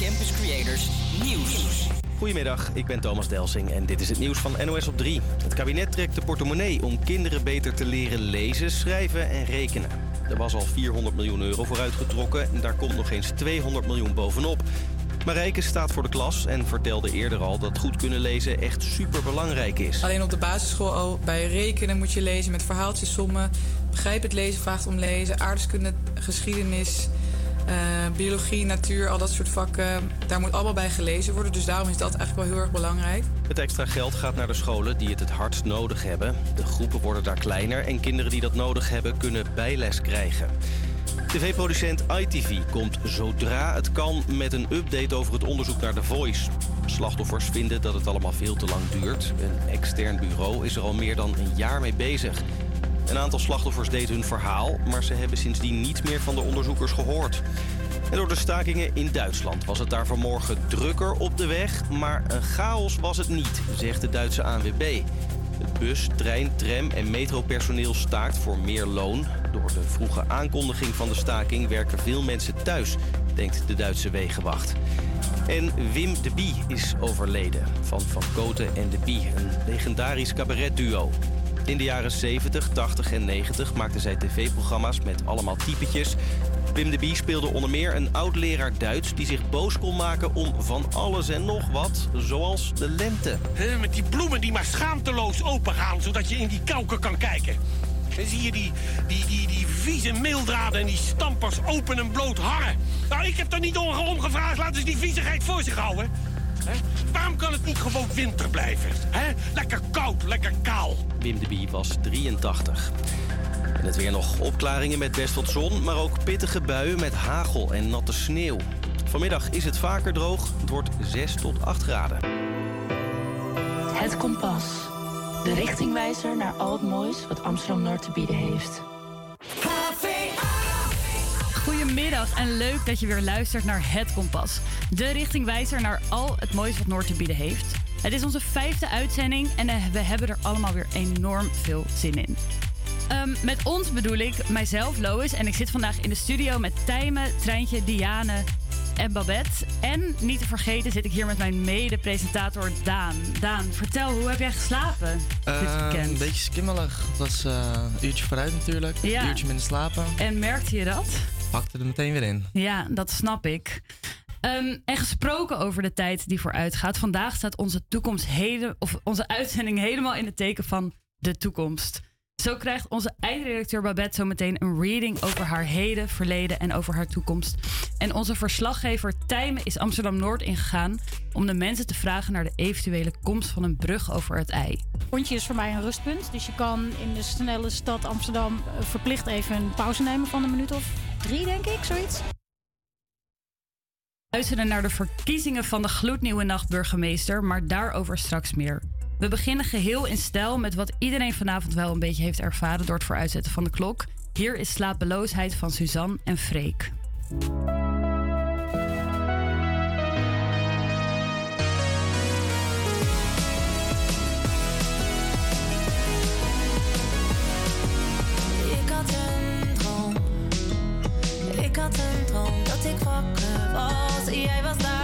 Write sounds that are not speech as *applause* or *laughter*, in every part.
Campus Creators Nieuws. Goedemiddag, ik ben Thomas Delsing en dit is het nieuws van NOS op 3. Het kabinet trekt de portemonnee om kinderen beter te leren lezen, schrijven en rekenen. Er was al 400 miljoen euro voor uitgetrokken en daar komt nog eens 200 miljoen bovenop. Marijke staat voor de klas en vertelde eerder al dat goed kunnen lezen echt superbelangrijk is. Alleen op de basisschool al bij rekenen moet je lezen met verhaaltjes, sommen. Begrijp het lezen vraagt om lezen. Aardeskunde, geschiedenis, uh, biologie, natuur, al dat soort vakken. Daar moet allemaal bij gelezen worden. Dus daarom is dat eigenlijk wel heel erg belangrijk. Het extra geld gaat naar de scholen die het het hardst nodig hebben. De groepen worden daar kleiner en kinderen die dat nodig hebben kunnen bijles krijgen. TV-producent ITV komt zodra het kan met een update over het onderzoek naar The Voice. Slachtoffers vinden dat het allemaal veel te lang duurt. Een extern bureau is er al meer dan een jaar mee bezig. Een aantal slachtoffers deed hun verhaal, maar ze hebben sindsdien niets meer van de onderzoekers gehoord. En door de stakingen in Duitsland was het daar vanmorgen drukker op de weg, maar een chaos was het niet, zegt de Duitse ANWB. Het bus, trein, tram en metropersoneel staakt voor meer loon. Door de vroege aankondiging van de staking werken veel mensen thuis, denkt de Duitse Wegenwacht. En Wim de Bie is overleden. Van Van Koten en de Bie, een legendarisch cabaretduo. In de jaren 70, 80 en 90 maakte zij tv-programma's met allemaal typetjes. Wim de Bie speelde onder meer een oud-leraar Duits... die zich boos kon maken om van alles en nog wat, zoals de lente. met die bloemen die maar schaamteloos opengaan... zodat je in die kauken kan kijken. En zie je die, die, die, die vieze meeldraden en die stampers open en bloot harren. Nou, ik heb er niet om gevraagd. Laten ze die viezigheid voor zich houden. Waarom kan het niet gewoon winter blijven? Lekker koud, lekker kaal. Wim de Bie was 83. En het weer nog opklaringen met best wat zon, maar ook pittige buien met hagel en natte sneeuw. Vanmiddag is het vaker droog. Het wordt 6 tot 8 graden. Het kompas. De richtingwijzer naar al het moois wat Amsterdam Noord te bieden heeft. Goedemiddag en leuk dat je weer luistert naar Het Kompas. De richtingwijzer naar al het moois wat Noord te bieden heeft. Het is onze vijfde uitzending en eh, we hebben er allemaal weer enorm veel zin in. Um, met ons bedoel ik mijzelf, Lois, en ik zit vandaag in de studio met Tijmen, Treintje, Diane en Babette. En niet te vergeten zit ik hier met mijn mede-presentator Daan. Daan, vertel, hoe heb jij geslapen uh, dit ehm, weekend? Een beetje skimmelig. Het was uh, een uurtje vooruit natuurlijk. Ja. Een uurtje minder slapen. En merkte je dat? Pakte er meteen weer in. Ja, dat snap ik. Um, en gesproken over de tijd die vooruit gaat. Vandaag staat onze toekomst hele, of onze uitzending helemaal in het teken van de toekomst. Zo krijgt onze eindredacteur Babette zo meteen een reading over haar heden, verleden en over haar toekomst. En onze verslaggever Tijmen is Amsterdam Noord ingegaan om de mensen te vragen naar de eventuele komst van een brug over het ei. Pontje is voor mij een rustpunt, dus je kan in de snelle stad Amsterdam eh, verplicht even een pauze nemen van een minuut of drie, denk ik, zoiets. Luisteren naar de verkiezingen van de gloednieuwe nachtburgemeester, maar daarover straks meer. We beginnen geheel in stijl met wat iedereen vanavond wel een beetje heeft ervaren door het vooruitzetten van de klok. Hier is slapeloosheid van Suzanne en Freek. Jij was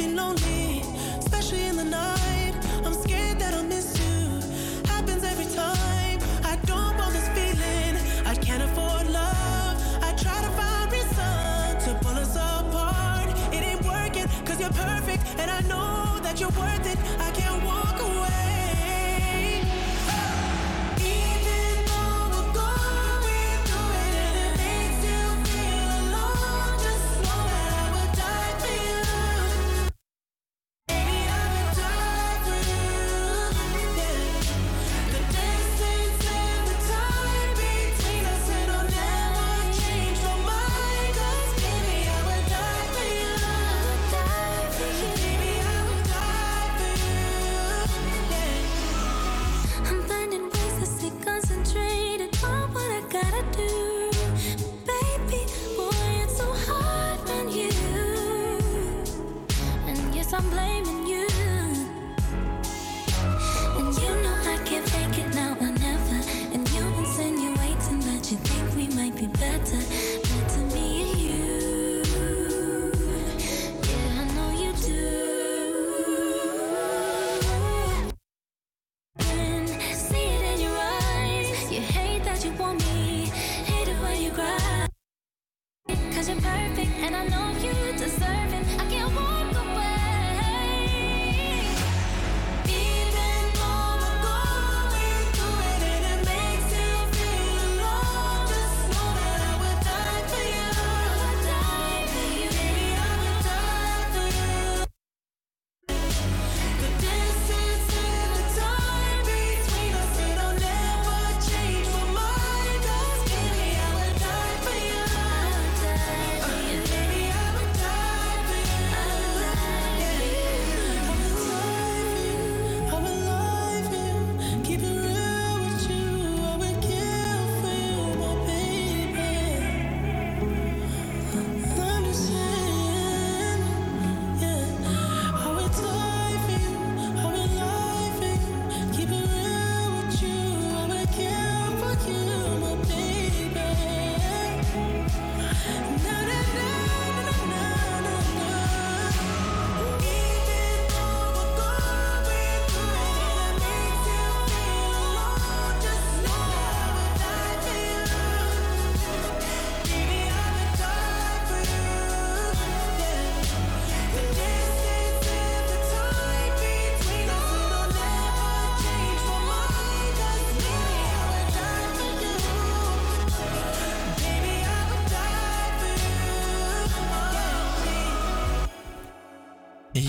to lonely, especially in the night. I'm scared that I'll miss you. Happens every time. I don't want this feeling. I can't afford love. I try to find reason to pull us apart. It ain't working, cause you're perfect, and I know that you're worth it. I can't walk away.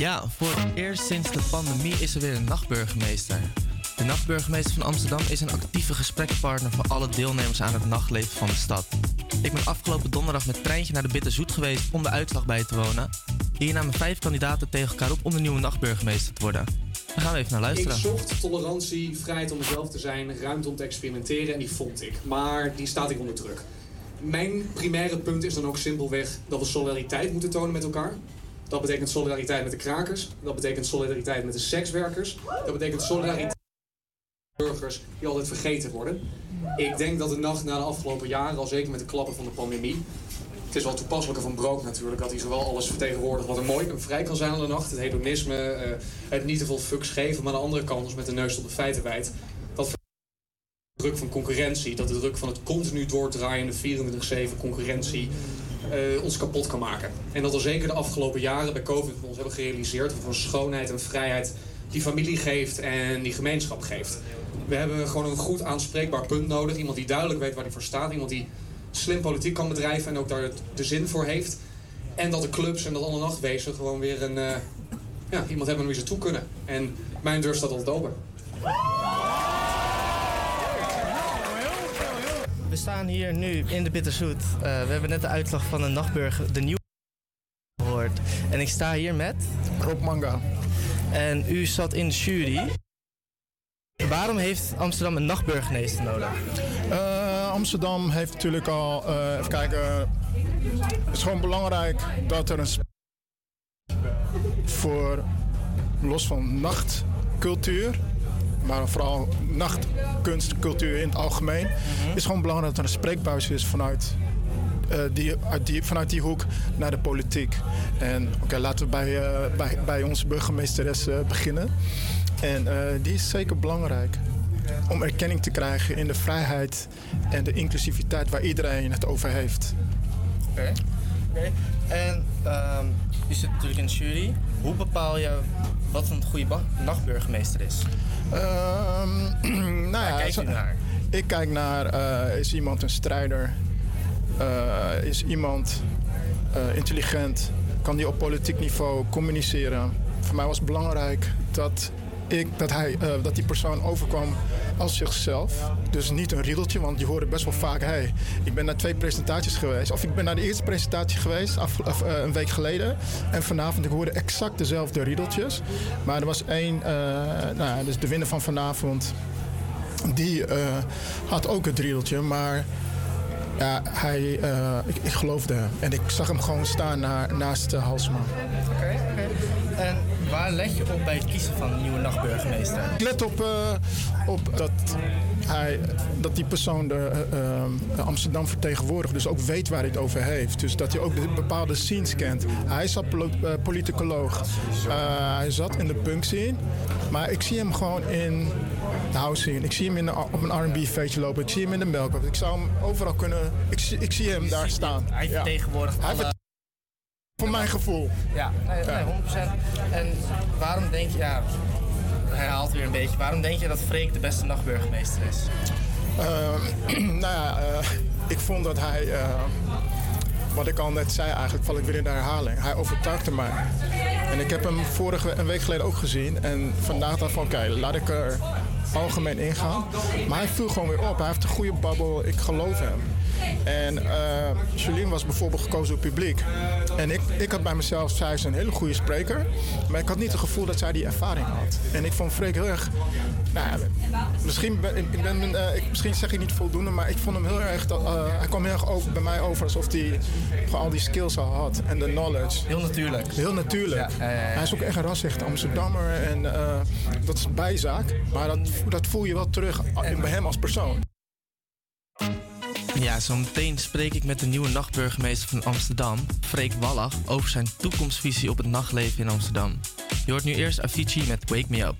Ja, voor het eerst sinds de pandemie is er weer een nachtburgemeester. De nachtburgemeester van Amsterdam is een actieve gesprekspartner voor alle deelnemers aan het nachtleven van de stad. Ik ben afgelopen donderdag met treintje naar de Bitter Zoet geweest om de uitslag bij te wonen. Hier namen vijf kandidaten tegen elkaar op om de nieuwe nachtburgemeester te worden. Daar gaan we even naar luisteren. Ik zocht tolerantie, vrijheid om mezelf te zijn, ruimte om te experimenteren en die vond ik. Maar die staat ik onder druk. Mijn primaire punt is dan ook simpelweg dat we solidariteit moeten tonen met elkaar. Dat betekent solidariteit met de krakers. Dat betekent solidariteit met de sekswerkers. Dat betekent solidariteit met burgers die altijd vergeten worden. Ik denk dat de nacht na de afgelopen jaren, al zeker met de klappen van de pandemie, Het is wel toepasselijker van Brook natuurlijk, dat hij zowel alles vertegenwoordigt wat er mooi en vrij kan zijn aan de nacht. Het hedonisme, eh, het niet te veel fucks geven, maar aan de andere kant, als met de neus op de feiten wijt, dat de druk van concurrentie, dat de druk van het continu doordraaiende 24-7 concurrentie eh, ons kapot kan maken. En dat al zeker de afgelopen jaren bij COVID we ons hebben gerealiseerd van schoonheid en vrijheid die familie geeft en die gemeenschap geeft. We hebben gewoon een goed aanspreekbaar punt nodig. Iemand die duidelijk weet waar hij voor staat. Iemand die slim politiek kan bedrijven en ook daar de zin voor heeft. En dat de clubs en dat alle nachtwezen gewoon weer een, eh, ja, iemand hebben wie ze toe kunnen. En mijn deur staat altijd open. We staan hier nu in de Bitterzoet. Eh, we hebben net de uitslag van de nachtburger, de nieuwe gehoord. En ik sta hier met... Rob Manga. En u zat in de jury. Waarom heeft Amsterdam een nachtburgemeester nodig? Eh, Amsterdam heeft natuurlijk al, eh, even kijken, het is gewoon belangrijk dat er een voor, los van nachtcultuur, maar vooral nachtkunstcultuur in het algemeen, is gewoon belangrijk dat er een spreekbuis is vanuit, eh, die, uit die, vanuit die hoek naar de politiek. En oké, laten we bij, eh, bij, bij onze burgemeesteres eh, beginnen. En die is zeker belangrijk om erkenning te krijgen in de vrijheid en de inclusiviteit waar iedereen het over heeft. Oké. Oké. En ehm, u zit natuurlijk in de jury. Hoe bepaal je wat een goede ba- nachtburgemeester is? Ehm, *clears throat* nou ja, u naar? Ik kijk naar, eh, is iemand een strijder? Eh, is iemand eh, intelligent? Kan die op politiek niveau communiceren? Voor mij was het belangrijk dat, ik, dat, hij, eh, dat die persoon overkwam als zichzelf. Dus niet een riedeltje, want je hoorde best wel vaak... Hey, ik ben naar twee presentaties geweest. Of ik ben naar de eerste presentatie geweest af, eh, een week geleden. En vanavond, ik hoorde exact dezelfde riedeltjes. Maar er was één, eh, nou dus de winnaar van vanavond... Die had ook het riedeltje, maar ja, hij, ik, geloofde hem. En ik zag hem gewoon staan na, naast uh, Halsma. Oké, oké. Waar let je op bij het kiezen van een nieuwe nachtburgemeester? Ik let op, eh, op dat, hij, dat die persoon de, eh, eh, Amsterdam vertegenwoordigt. Dus ook weet waar hij het over heeft. Dus dat hij ook de bepaalde scenes kent. Hij is politicoloog. Hij zat in de punk scene. Maar ik zie hem gewoon in de house scene. Ik zie hem in de, op een R&B feestje lopen. Ik zie hem in de melk. Ik zou hem overal kunnen... Ik, zie- ik zie hem daar staan. Hij vertegenwoordigt alle... Voor mijn gevoel. Ja, nee, nee, 100%. En waarom denk je... Ja, hij haalt weer een beetje. Waarom denk je dat Freek de beste nachtburgemeester is? Ehm, *clears throat* nou ja, eh, ik vond dat hij, eh, wat ik al net zei eigenlijk, val ik weer in de herhaling. Hij overtuigde mij. En ik heb hem vorige een week geleden ook gezien. En vandaag dacht ik van oké, laat ik er algemeen ingaan. Maar hij viel gewoon weer op. Hij heeft een goede babbel. Ik geloof hem. En eh Jolien was bijvoorbeeld gekozen op publiek. En ik, ik had bij mezelf, zij is een hele goede spreker. Maar ik had niet het gevoel dat zij die ervaring had. En ik vond Freek heel erg... Nou ja, misschien, ben, ik ben, eh, ik, misschien zeg ik niet voldoende, maar ik vond hem heel erg... Dat, eh, hij kwam heel erg over, bij mij over alsof hij al die skills al had. En de knowledge. Heel natuurlijk. Heel natuurlijk. Ja. Hij is ook echt een rassicht Amsterdammer. En dat is bijzaak. Maar dat, dat voel je wel terug bij hem als persoon. Ja, zometeen spreek ik met de nieuwe nachtburgemeester van Amsterdam, Freek Wallach, over zijn toekomstvisie op het nachtleven in Amsterdam. Je hoort nu eerst Avicii met Wake Me Up.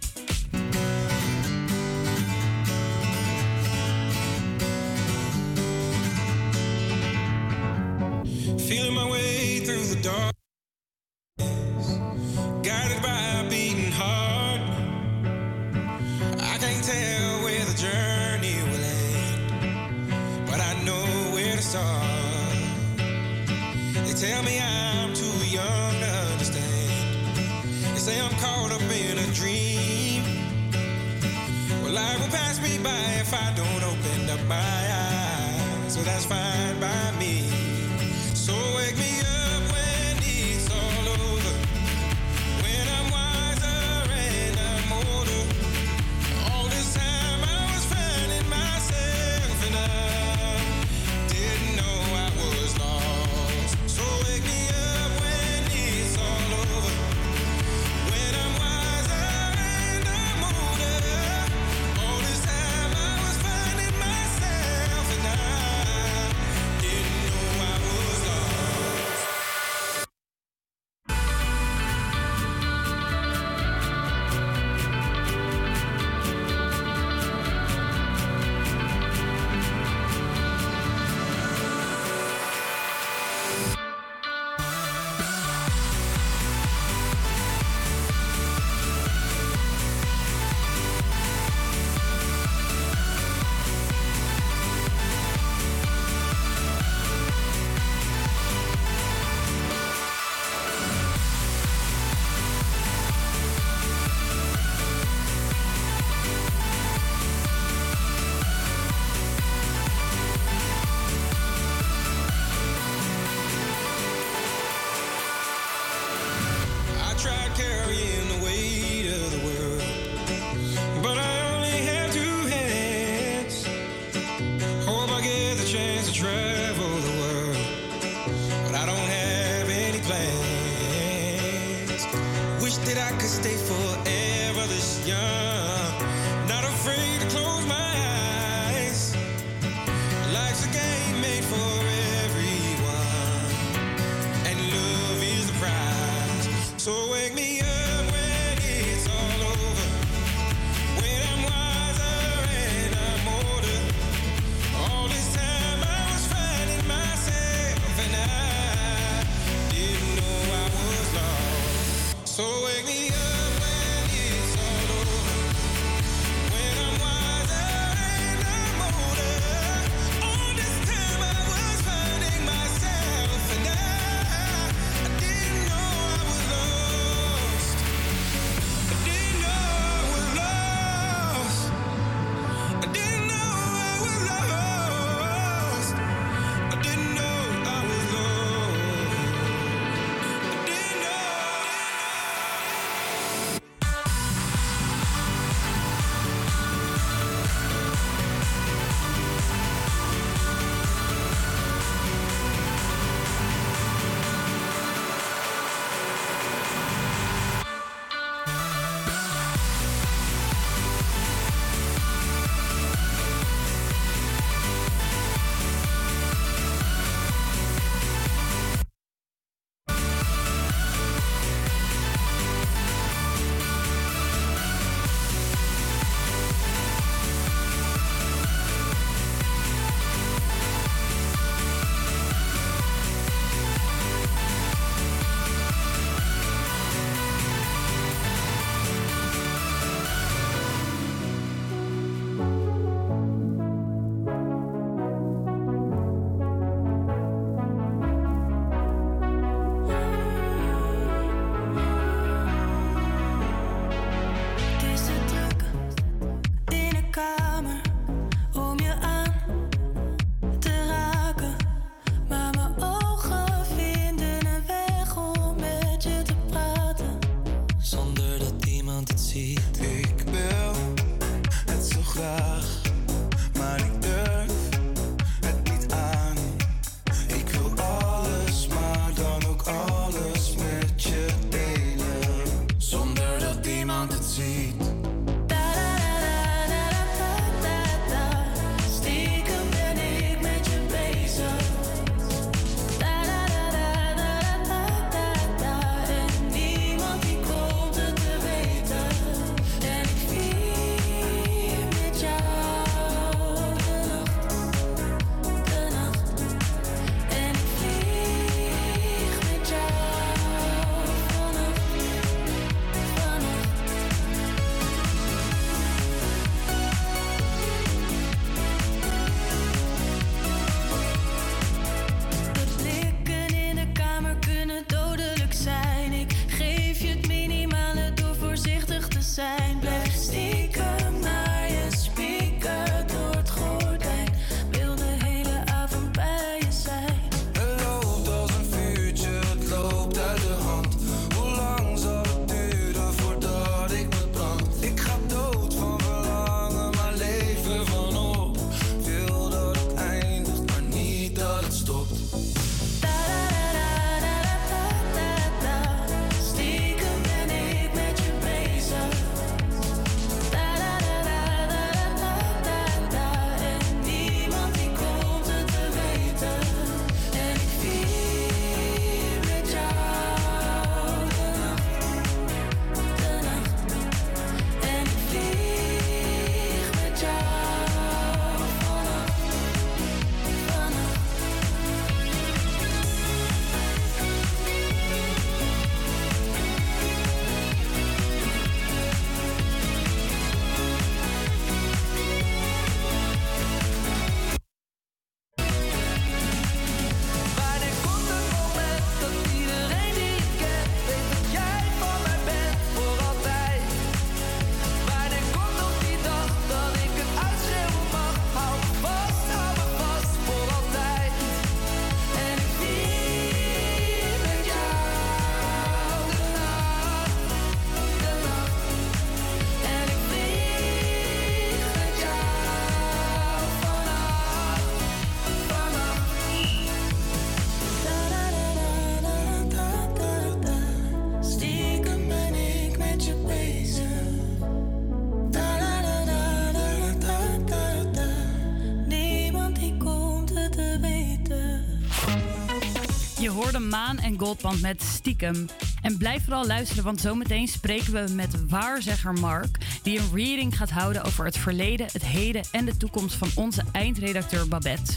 Maan en Goldband met Stiekem. En blijf vooral luisteren, want zometeen spreken we met waarzegger Mark... die een reading gaat houden over het verleden, het heden en de toekomst van onze eindredacteur Babette.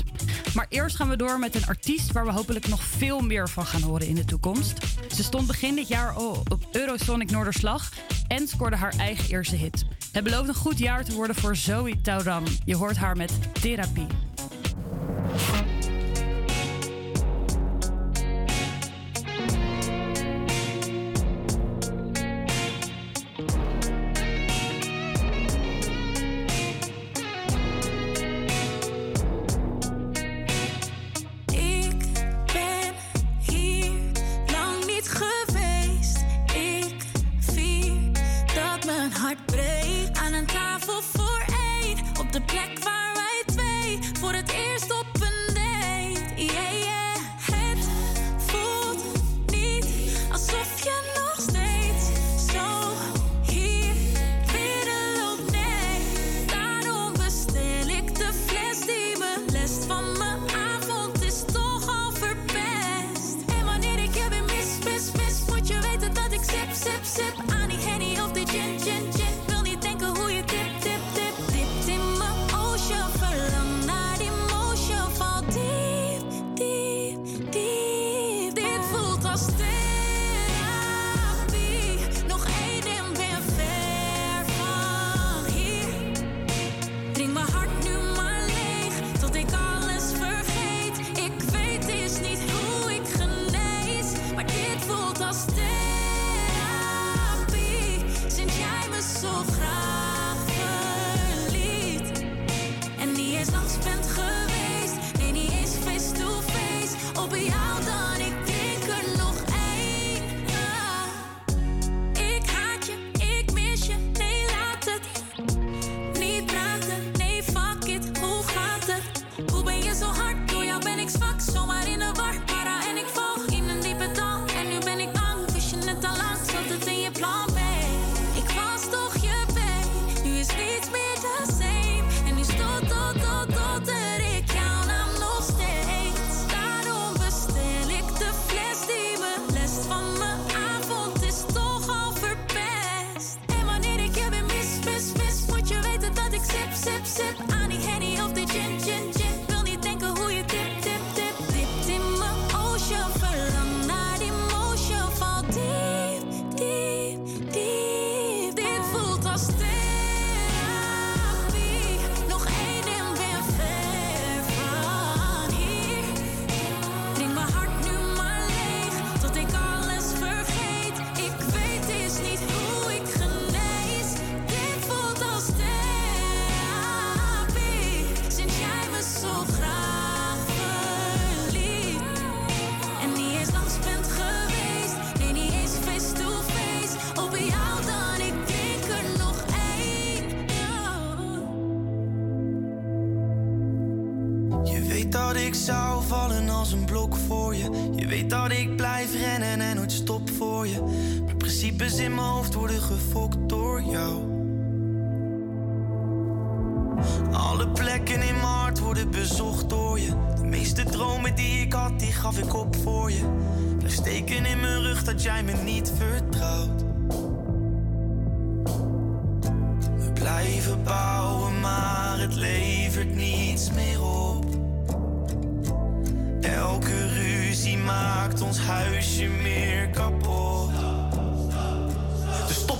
Maar eerst gaan we door met een artiest waar we hopelijk nog veel meer van gaan horen in de toekomst. Ze stond begin dit jaar op Eurosonic Noorderslag en scoorde haar eigen eerste hit. Het belooft een goed jaar te worden voor Zoe Tauran. Je hoort haar met Therapie.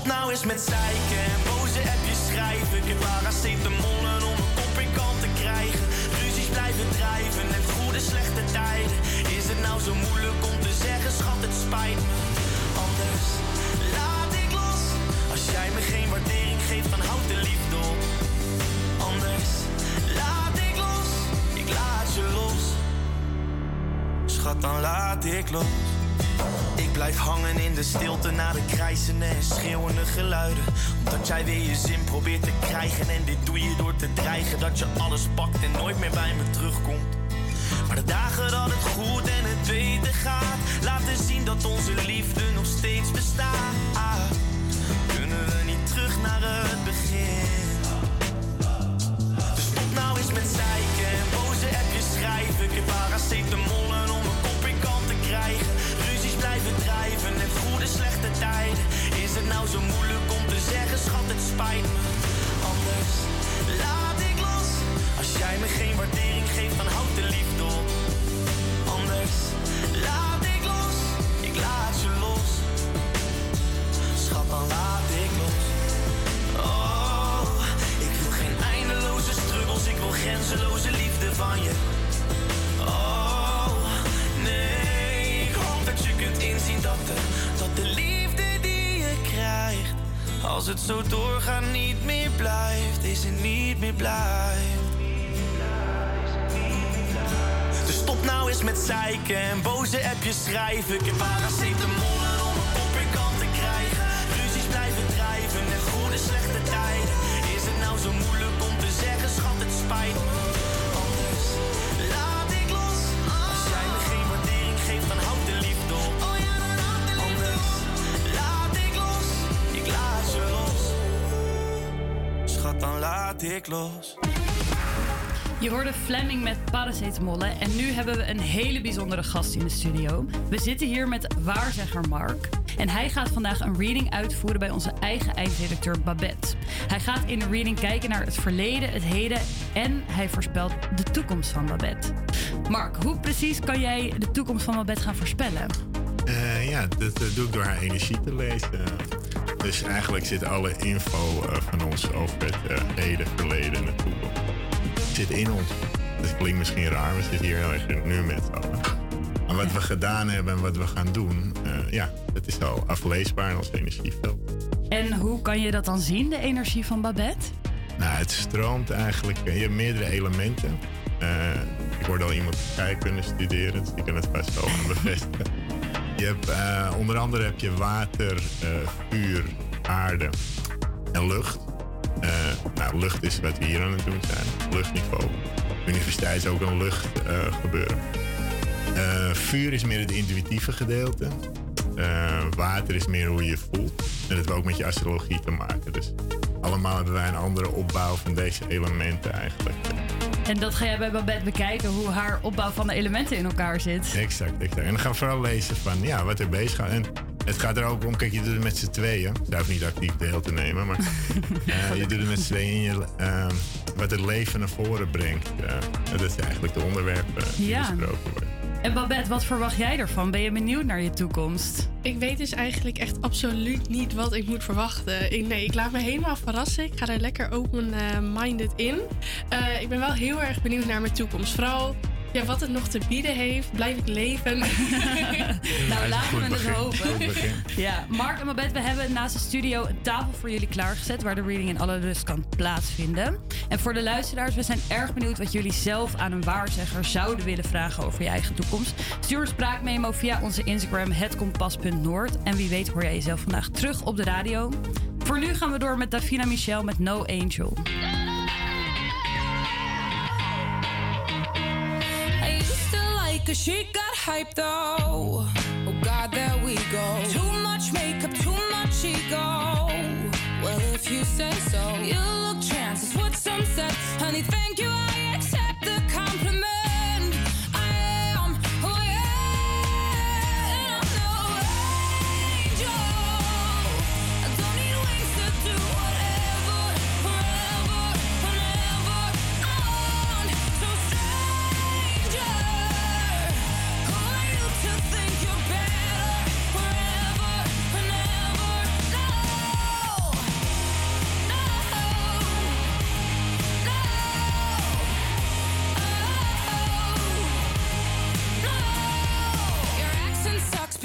Nou eens met zeiken en boze appjes schrijven. Ik heb paracetamollen om een kop in kant te krijgen. Ruzies blijven drijven en goede slechte tijden. Is het nou zo moeilijk om te zeggen, schat, het spijt me. Anders laat ik los. Als jij me geen waardering geeft, dan houd de liefde op. Anders laat ik los. Ik laat je los. Schat, dan laat ik los. Ik blijf hangen in de stilte na de krijzende en schreeuwende geluiden. Omdat jij weer je zin probeert te krijgen. En dit doe je door te dreigen dat je alles pakt en nooit meer bij me terugkomt. Maar de dagen dat het goed en het beter gaat, laten zien dat onze liefde nog steeds bestaat. Kunnen we niet terug naar het begin? Dus stop nou eens met zeiken en boze appjes schrijven. Ik heb paracetamollen om het nou zo moeilijk om te zeggen, schat, het spijt me. Anders laat ik los. Als jij me geen waardering geeft, dan houd de liefde op. Anders laat ik los. Ik laat je los. Schat, dan laat ik los. Oh, ik wil geen eindeloze struggles, ik wil grenzeloze liefde van je. Oh, dat de, liefde die je krijgt, als het zo doorgaat niet meer blijft, is het niet meer blijft. Dus stop nou eens met zeiken en boze appjes schrijven. Ik heb paracetamol laat ik los. Je hoorde Fleming met paracetamollen en nu hebben we een hele bijzondere gast in de studio. We zitten hier met waarzegger Mark en hij gaat vandaag een reading uitvoeren bij onze eigen eindredacteur Babette. Hij gaat in de reading kijken naar het verleden, het heden en hij voorspelt de toekomst van Babette. Mark, hoe precies kan jij de toekomst van Babette gaan voorspellen? Eh, ja, dat eh, doe ik door haar energie te lezen. Dus eigenlijk zit alle info eh, van ons over het eh, heden, verleden en de toekomst zit in ons. Dat klinkt misschien raar, we zitten hier heel erg nu met allen. Maar wat we gedaan hebben en wat we gaan doen, eh, ja, dat is al afleesbaar in ons energieveld. En hoe kan je dat dan zien, de energie van Babette? Nou, het stroomt eigenlijk. Je hebt meerdere elementen. Ik hoorde al iemand kunnen studeren, dus die kan het vast wel *laughs* bevestigen. Eh, onder andere heb je water, eh, vuur, aarde en lucht. Eh, nou, lucht is wat we hier aan het doen zijn, luchtniveau. Universiteit is ook een luchtgebeuren. gebeuren. Vuur is meer het intuïtieve gedeelte. Water is meer hoe je je voelt. En dat heeft ook met je astrologie te maken. Dus allemaal hebben wij een andere opbouw van deze elementen eigenlijk. En dat ga jij bij Babette bekijken, hoe haar opbouw van de elementen in elkaar zit. Exact, exact. En dan gaan we vooral lezen van ja, wat er bezig gaat. En het gaat er ook om, kijk, je doet het met z'n tweeën. Daar hoeft niet actief deel te nemen, maar *laughs* eh, je doet het met z'n tweeën in je, eh, wat het leven naar voren brengt. Eh, dat is eigenlijk de onderwerpen die Ja. besproken worden. En Babette, wat verwacht jij ervan? Ben je benieuwd naar je toekomst? Ik weet dus eigenlijk echt absoluut niet wat ik moet verwachten. Ik, nee, ik laat me helemaal verrassen. Ik ga er lekker open-minded in. Eh, ik ben wel heel erg benieuwd naar mijn toekomst. Vooral ja, wat het nog te bieden heeft. Blijf ik leven? *laughs* Nou, laten we het begin. hopen. Ja, Mark en Babette, we hebben naast de studio een tafel voor jullie klaargezet... waar de reading in alle rust kan plaatsvinden. En voor de luisteraars, we zijn erg benieuwd wat jullie zelf aan een waarzegger zouden willen vragen over je eigen toekomst. Stuur een spraakmemo via onze Instagram, hetkompas.noord. En wie weet hoor jij jezelf vandaag terug op de radio. Voor nu gaan we door met Davina Michel met No Angel. Her, she got hype though. Oh God, there we go. Too much makeup, too much ego. Well, if you say so, you look what some said. Honey, thank you, I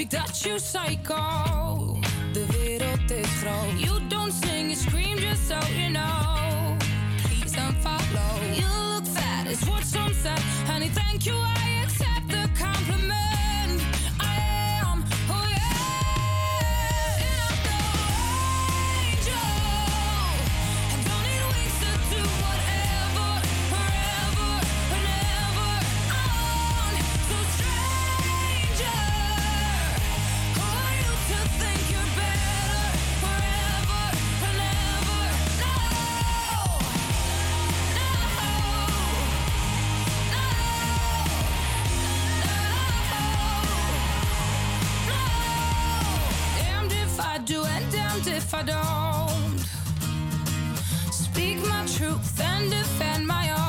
sucks, that you psycho. De wereld is groot. You don't sing, you scream just so you know. Please don't follow. You look fat, is what some said. Honey, thank you, I count if I don't speak my truth and defend my own.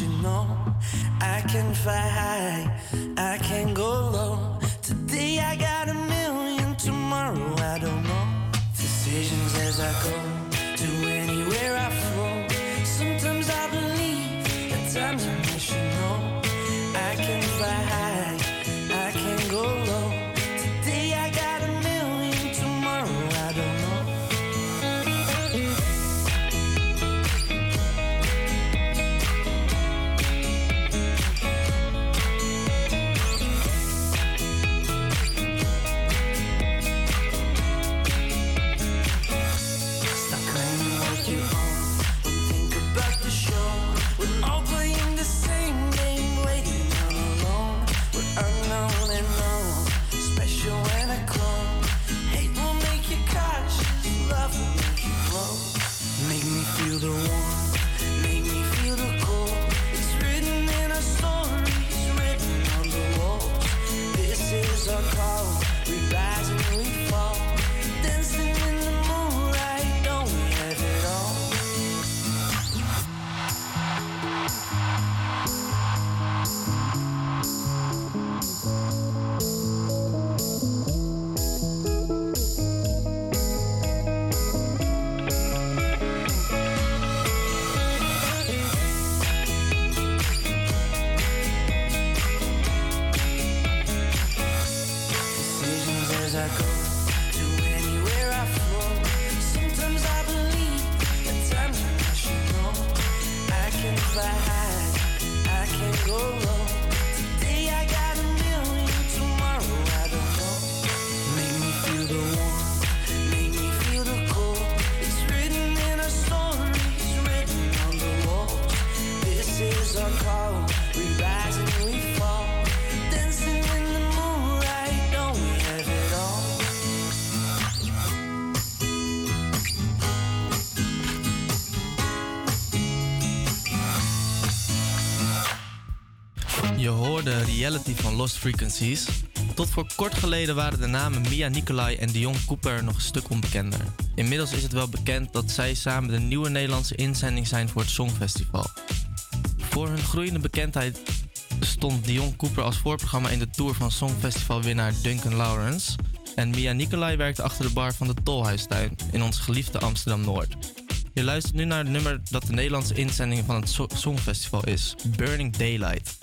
You know I can fly high, I can go low. Today I got a million, tomorrow I don't know. Decisions as I go to anywhere I flow. Sometimes I believe, at times I Frequencies. Tot voor kort geleden waren de namen Mia Nicolai en Dion Cooper nog een stuk onbekender. Inmiddels is het wel bekend dat zij samen de nieuwe Nederlandse inzending zijn voor het Songfestival. Voor hun groeiende bekendheid stond Dion Cooper als voorprogramma in de tour van Songfestivalwinnaar Duncan Lawrence. En Mia Nicolai werkte achter de bar van de Tolhuistuin in ons geliefde Amsterdam Noord. Je luistert nu naar het nummer dat de Nederlandse inzending van het Songfestival is: Burning Daylight.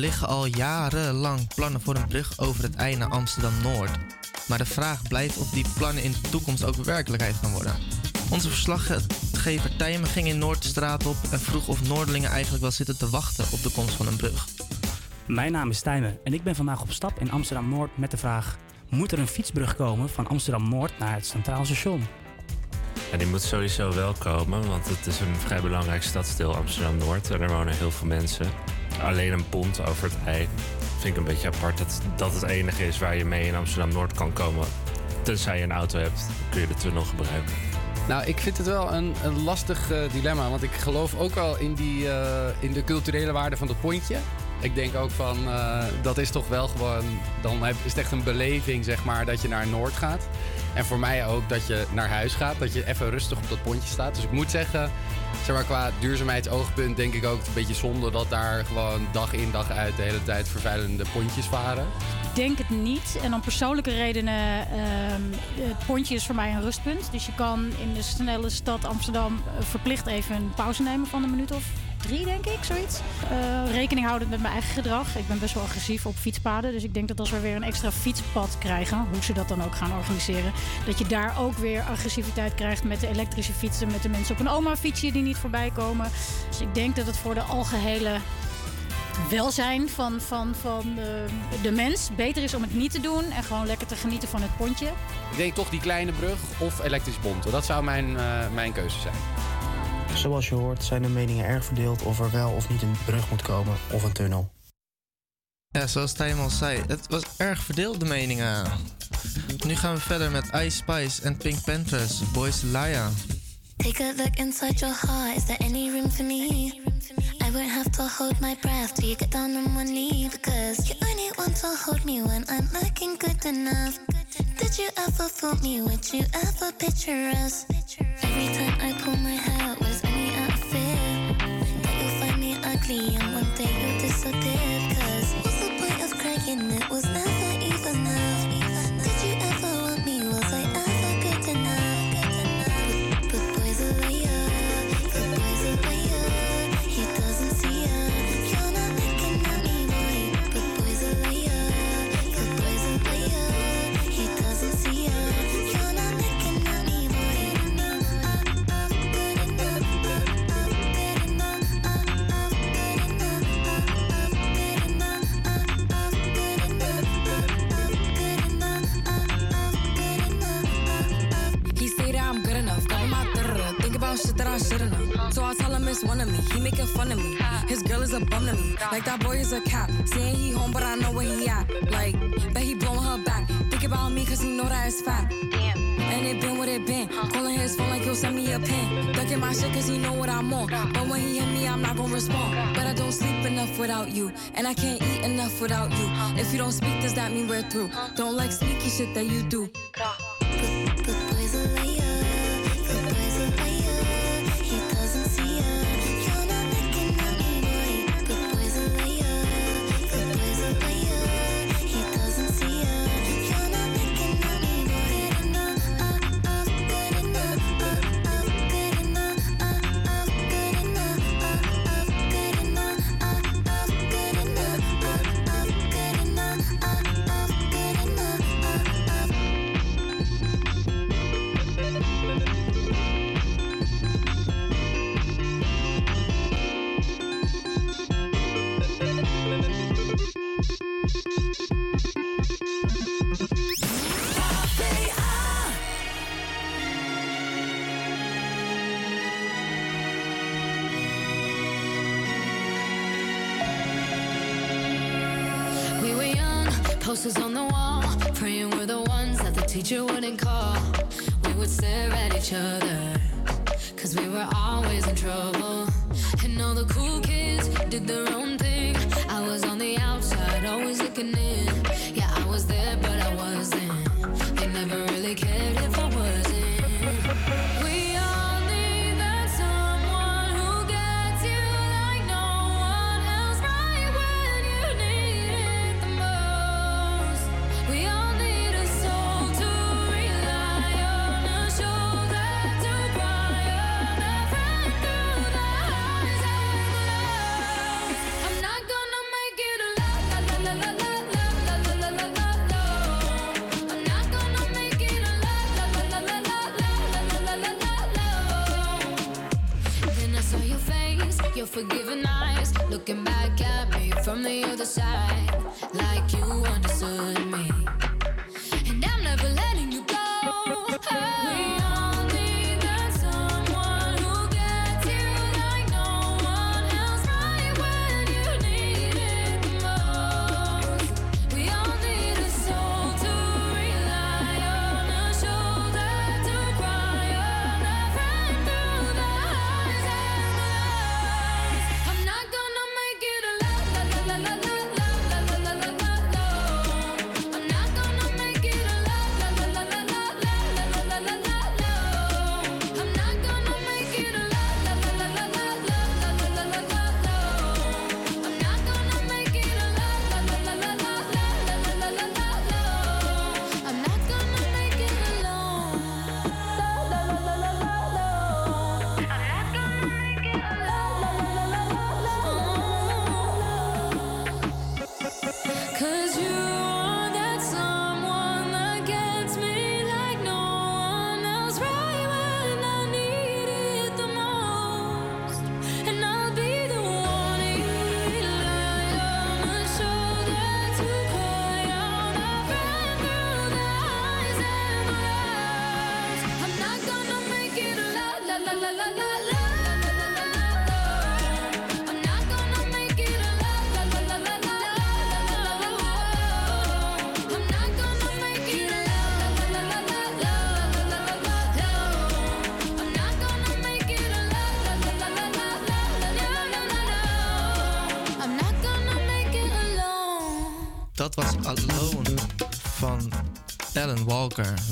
Liggen al jarenlang plannen voor een brug over het ei naar Amsterdam-Noord. Maar de vraag blijft of die plannen in de toekomst ook werkelijkheid gaan worden. Onze verslaggever Tijmen ging in Noord de straat op en vroeg of Noordelingen eigenlijk wel zitten te wachten op de komst van een brug. Mijn naam is Tijmen en ik ben vandaag op stap in Amsterdam-Noord met de vraag... moet er een fietsbrug komen van Amsterdam-Noord naar het Centraal Station? Ja, die moet sowieso wel komen, want het is een vrij belangrijk stadsdeel Amsterdam-Noord. En er wonen heel veel mensen. Alleen een pont over het ei vind ik een beetje apart. Dat dat het enige is waar je mee in Amsterdam-Noord kan komen. Tenzij je een auto hebt, kun je de tunnel gebruiken. Nou, ik vind het wel een, een lastig eh, dilemma. Want ik geloof ook wel in, die, eh, in de culturele waarde van dat pontje. Ik denk ook van, eh, dat is toch wel gewoon... Dan is het echt een beleving, zeg maar, dat je naar Noord gaat. En voor mij ook dat je naar huis gaat. Dat je even rustig op dat pontje staat. Dus ik moet zeggen, zeg maar, qua duurzaamheidsoogpunt... denk ik ook een beetje zonde dat daar gewoon dag in dag uit... de hele tijd vervuilende pontjes varen. Ik denk het niet. En om persoonlijke redenen, ehm, het pontje is voor mij een rustpunt. Dus je kan in de snelle stad Amsterdam eh, verplicht even een pauze nemen van een minuut of drie, denk ik, zoiets. Eh, rekening houdend met mijn eigen gedrag. Ik ben best wel agressief op fietspaden. Dus ik denk dat als we weer een extra fietspad krijgen, hoe ze dat dan ook gaan organiseren, dat je daar ook weer agressiviteit krijgt met de elektrische fietsen, met de mensen op een oma-fietsje die niet voorbij komen. Dus ik denk dat het voor de algehele welzijn van, van, van de, de mens beter is om het niet te doen en gewoon lekker te genieten van het pontje. Ik denk toch die kleine brug of elektrisch bonten. Dat zou mijn, eh, mijn keuze zijn. Zoals je hoort zijn de meningen erg verdeeld of er wel of niet een brug moet komen of een tunnel. Ja, zoals Tijmen al zei, het was erg verdeeld de meningen. Nu gaan we verder met Ice Spice en Pink Panthers, Boys Laya. Take a look inside your heart. Is there any room for me? I won't have to hold my breath till you get down on one knee. Because you only want to hold me when I'm looking good enough. Did you ever fool me? Would you ever picture us? Every time I pull my hair me and one day you'll disappear. So I tell him it's one of me. He making fun of me. His girl is a bum to me. Like that boy is a cap. Saying he home, but I know where he at. Like, bet he blowing her back. Think about me, cause he know that it's fat. Damn. And it been what it been. Calling his phone like he'll send me a pin. Ducking my shit cause he know what I'm on. But when he hit me, I'm not gonna respond. But I don't sleep enough without you. And I can't eat enough without you. If you don't speak, does that mean we're through? Don't like sneaky shit that you do.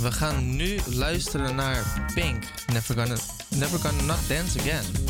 We gaan nu luisteren naar Pink. Never gonna, never gonna not dance again.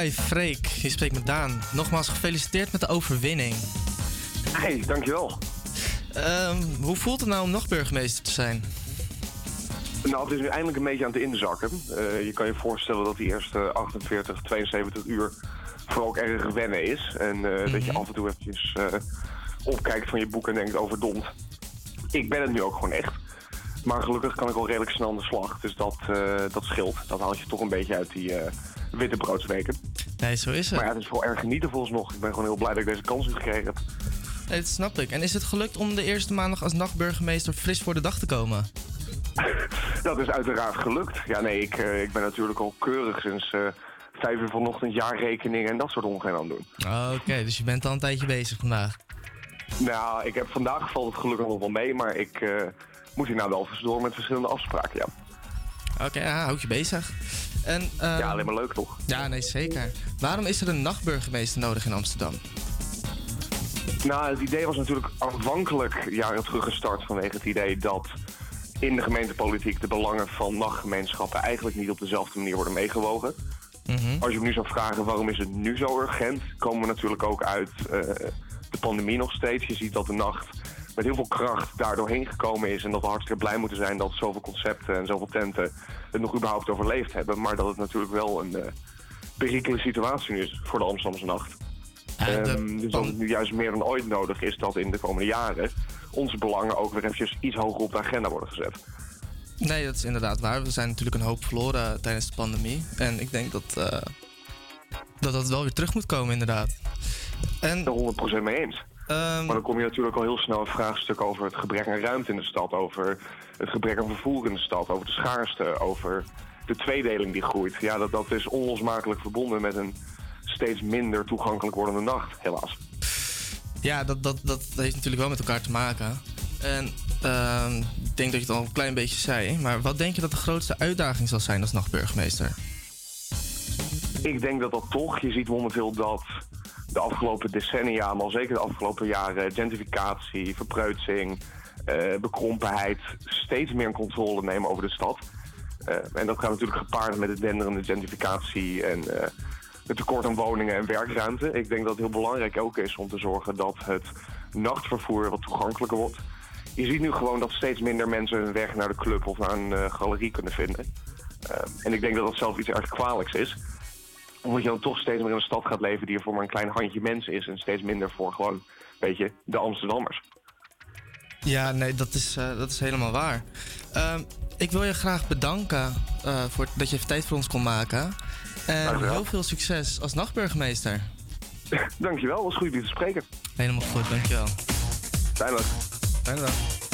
Hi Freek, je spreekt met Daan. Nogmaals gefeliciteerd met de overwinning. Hey, dankjewel. Ehm, hoe voelt het nou om nog burgemeester te zijn? Nou, het is nu eindelijk een beetje aan het inzakken. Eh, je kan je voorstellen dat die eerste 48, 72 uur vooral ook erg wennen is. En eh, dat je af en toe eventjes eh, opkijkt van je boek en denkt overdomd. Ik ben het nu ook gewoon echt. Maar gelukkig kan ik al redelijk snel aan de slag. Dus dat, dat scheelt. Dat haalt je toch een beetje uit die wittebroodsweken. Nee, zo is het. Maar ja, het is vooral erg genieten volgens nog. Ik ben gewoon heel blij dat ik deze kans heb gekregen. Nee, dat snap ik. En is het gelukt om de eerste maandag als nachtburgemeester fris voor de dag te komen? *laughs* dat is uiteraard gelukt. Ja, nee, ik, uh, ik ben natuurlijk al keurig sinds uh, vijf uur vanochtend jaarrekeningen en dat soort ongein aan het doen. Oké, dus je bent al een tijdje bezig vandaag. Nou, ik heb vandaag valt het gelukkig nog wel mee, maar ik uh, moet hier nou wel door met verschillende afspraken, ja. Oké, okay, ja, houd je bezig. En, uh, ja, alleen maar leuk toch? Ja, nee, zeker. Waarom is er een nachtburgemeester nodig in Amsterdam? Nou, het idee was natuurlijk aanvankelijk jaren terug gestart vanwege het idee dat in de gemeentepolitiek de belangen van nachtgemeenschappen eigenlijk niet op dezelfde manier worden meegewogen. Mm -hmm. Als je me nu zou vragen waarom is het nu zo urgent, komen we natuurlijk ook uit uh, de pandemie nog steeds. Je ziet dat de nacht met heel veel kracht daar doorheen gekomen is en dat we hartstikke blij moeten zijn dat zoveel concepten en zoveel tenten het nog überhaupt overleefd hebben. Maar dat het natuurlijk wel een uh, perikele situatie nu is voor de Amsterdamse nacht. Um, dus dat het nu juist meer dan ooit nodig is dat in de komende jaren onze belangen ook weer eventjes iets hoger op de agenda worden gezet. Nee, dat is inderdaad waar. We zijn natuurlijk een hoop verloren tijdens de pandemie. En ik denk dat uh, dat, dat wel weer terug moet komen, inderdaad. En, er 100% mee eens. Um, maar dan kom je natuurlijk al heel snel een vraagstuk over het gebrek aan ruimte in de stad, over het gebrek aan vervoer in de stad, over de schaarste, over de tweedeling die groeit. Ja, dat, dat is onlosmakelijk verbonden met een steeds minder toegankelijk wordende nacht, helaas. Ja, dat, dat, dat heeft natuurlijk wel met elkaar te maken. En uh, ik denk dat je het al een klein beetje zei. Maar wat denk je dat de grootste uitdaging zal zijn als nachtburgemeester? Ik denk dat dat toch, je ziet momenteel dat de afgelopen decennia, maar zeker de afgelopen jaren, gentrificatie, verpreutsing, uh, bekrompenheid steeds meer controle nemen over de stad. Uh, en dat gaat natuurlijk gepaard met de denderende gentrificatie en uh, het tekort aan woningen en werkruimte. Ik denk dat het heel belangrijk ook is om te zorgen dat het nachtvervoer wat toegankelijker wordt. Je ziet nu gewoon dat steeds minder mensen hun weg naar de club of naar een galerie kunnen vinden. En ik denk dat dat zelf iets erg kwalijks is. Omdat je dan toch steeds meer in een stad gaat leven die er voor maar een klein handje mensen is. En steeds minder voor gewoon, weet je, de Amsterdammers. Ja, nee, dat is, uh, dat is helemaal waar. Ehm, ik wil je graag bedanken voor dat je even tijd voor ons kon maken. En heel veel succes als nachtburgemeester. *laughs* dankjewel, was goed je te spreken. Helemaal goed, dankjewel. Fijne dag. Fijne dag.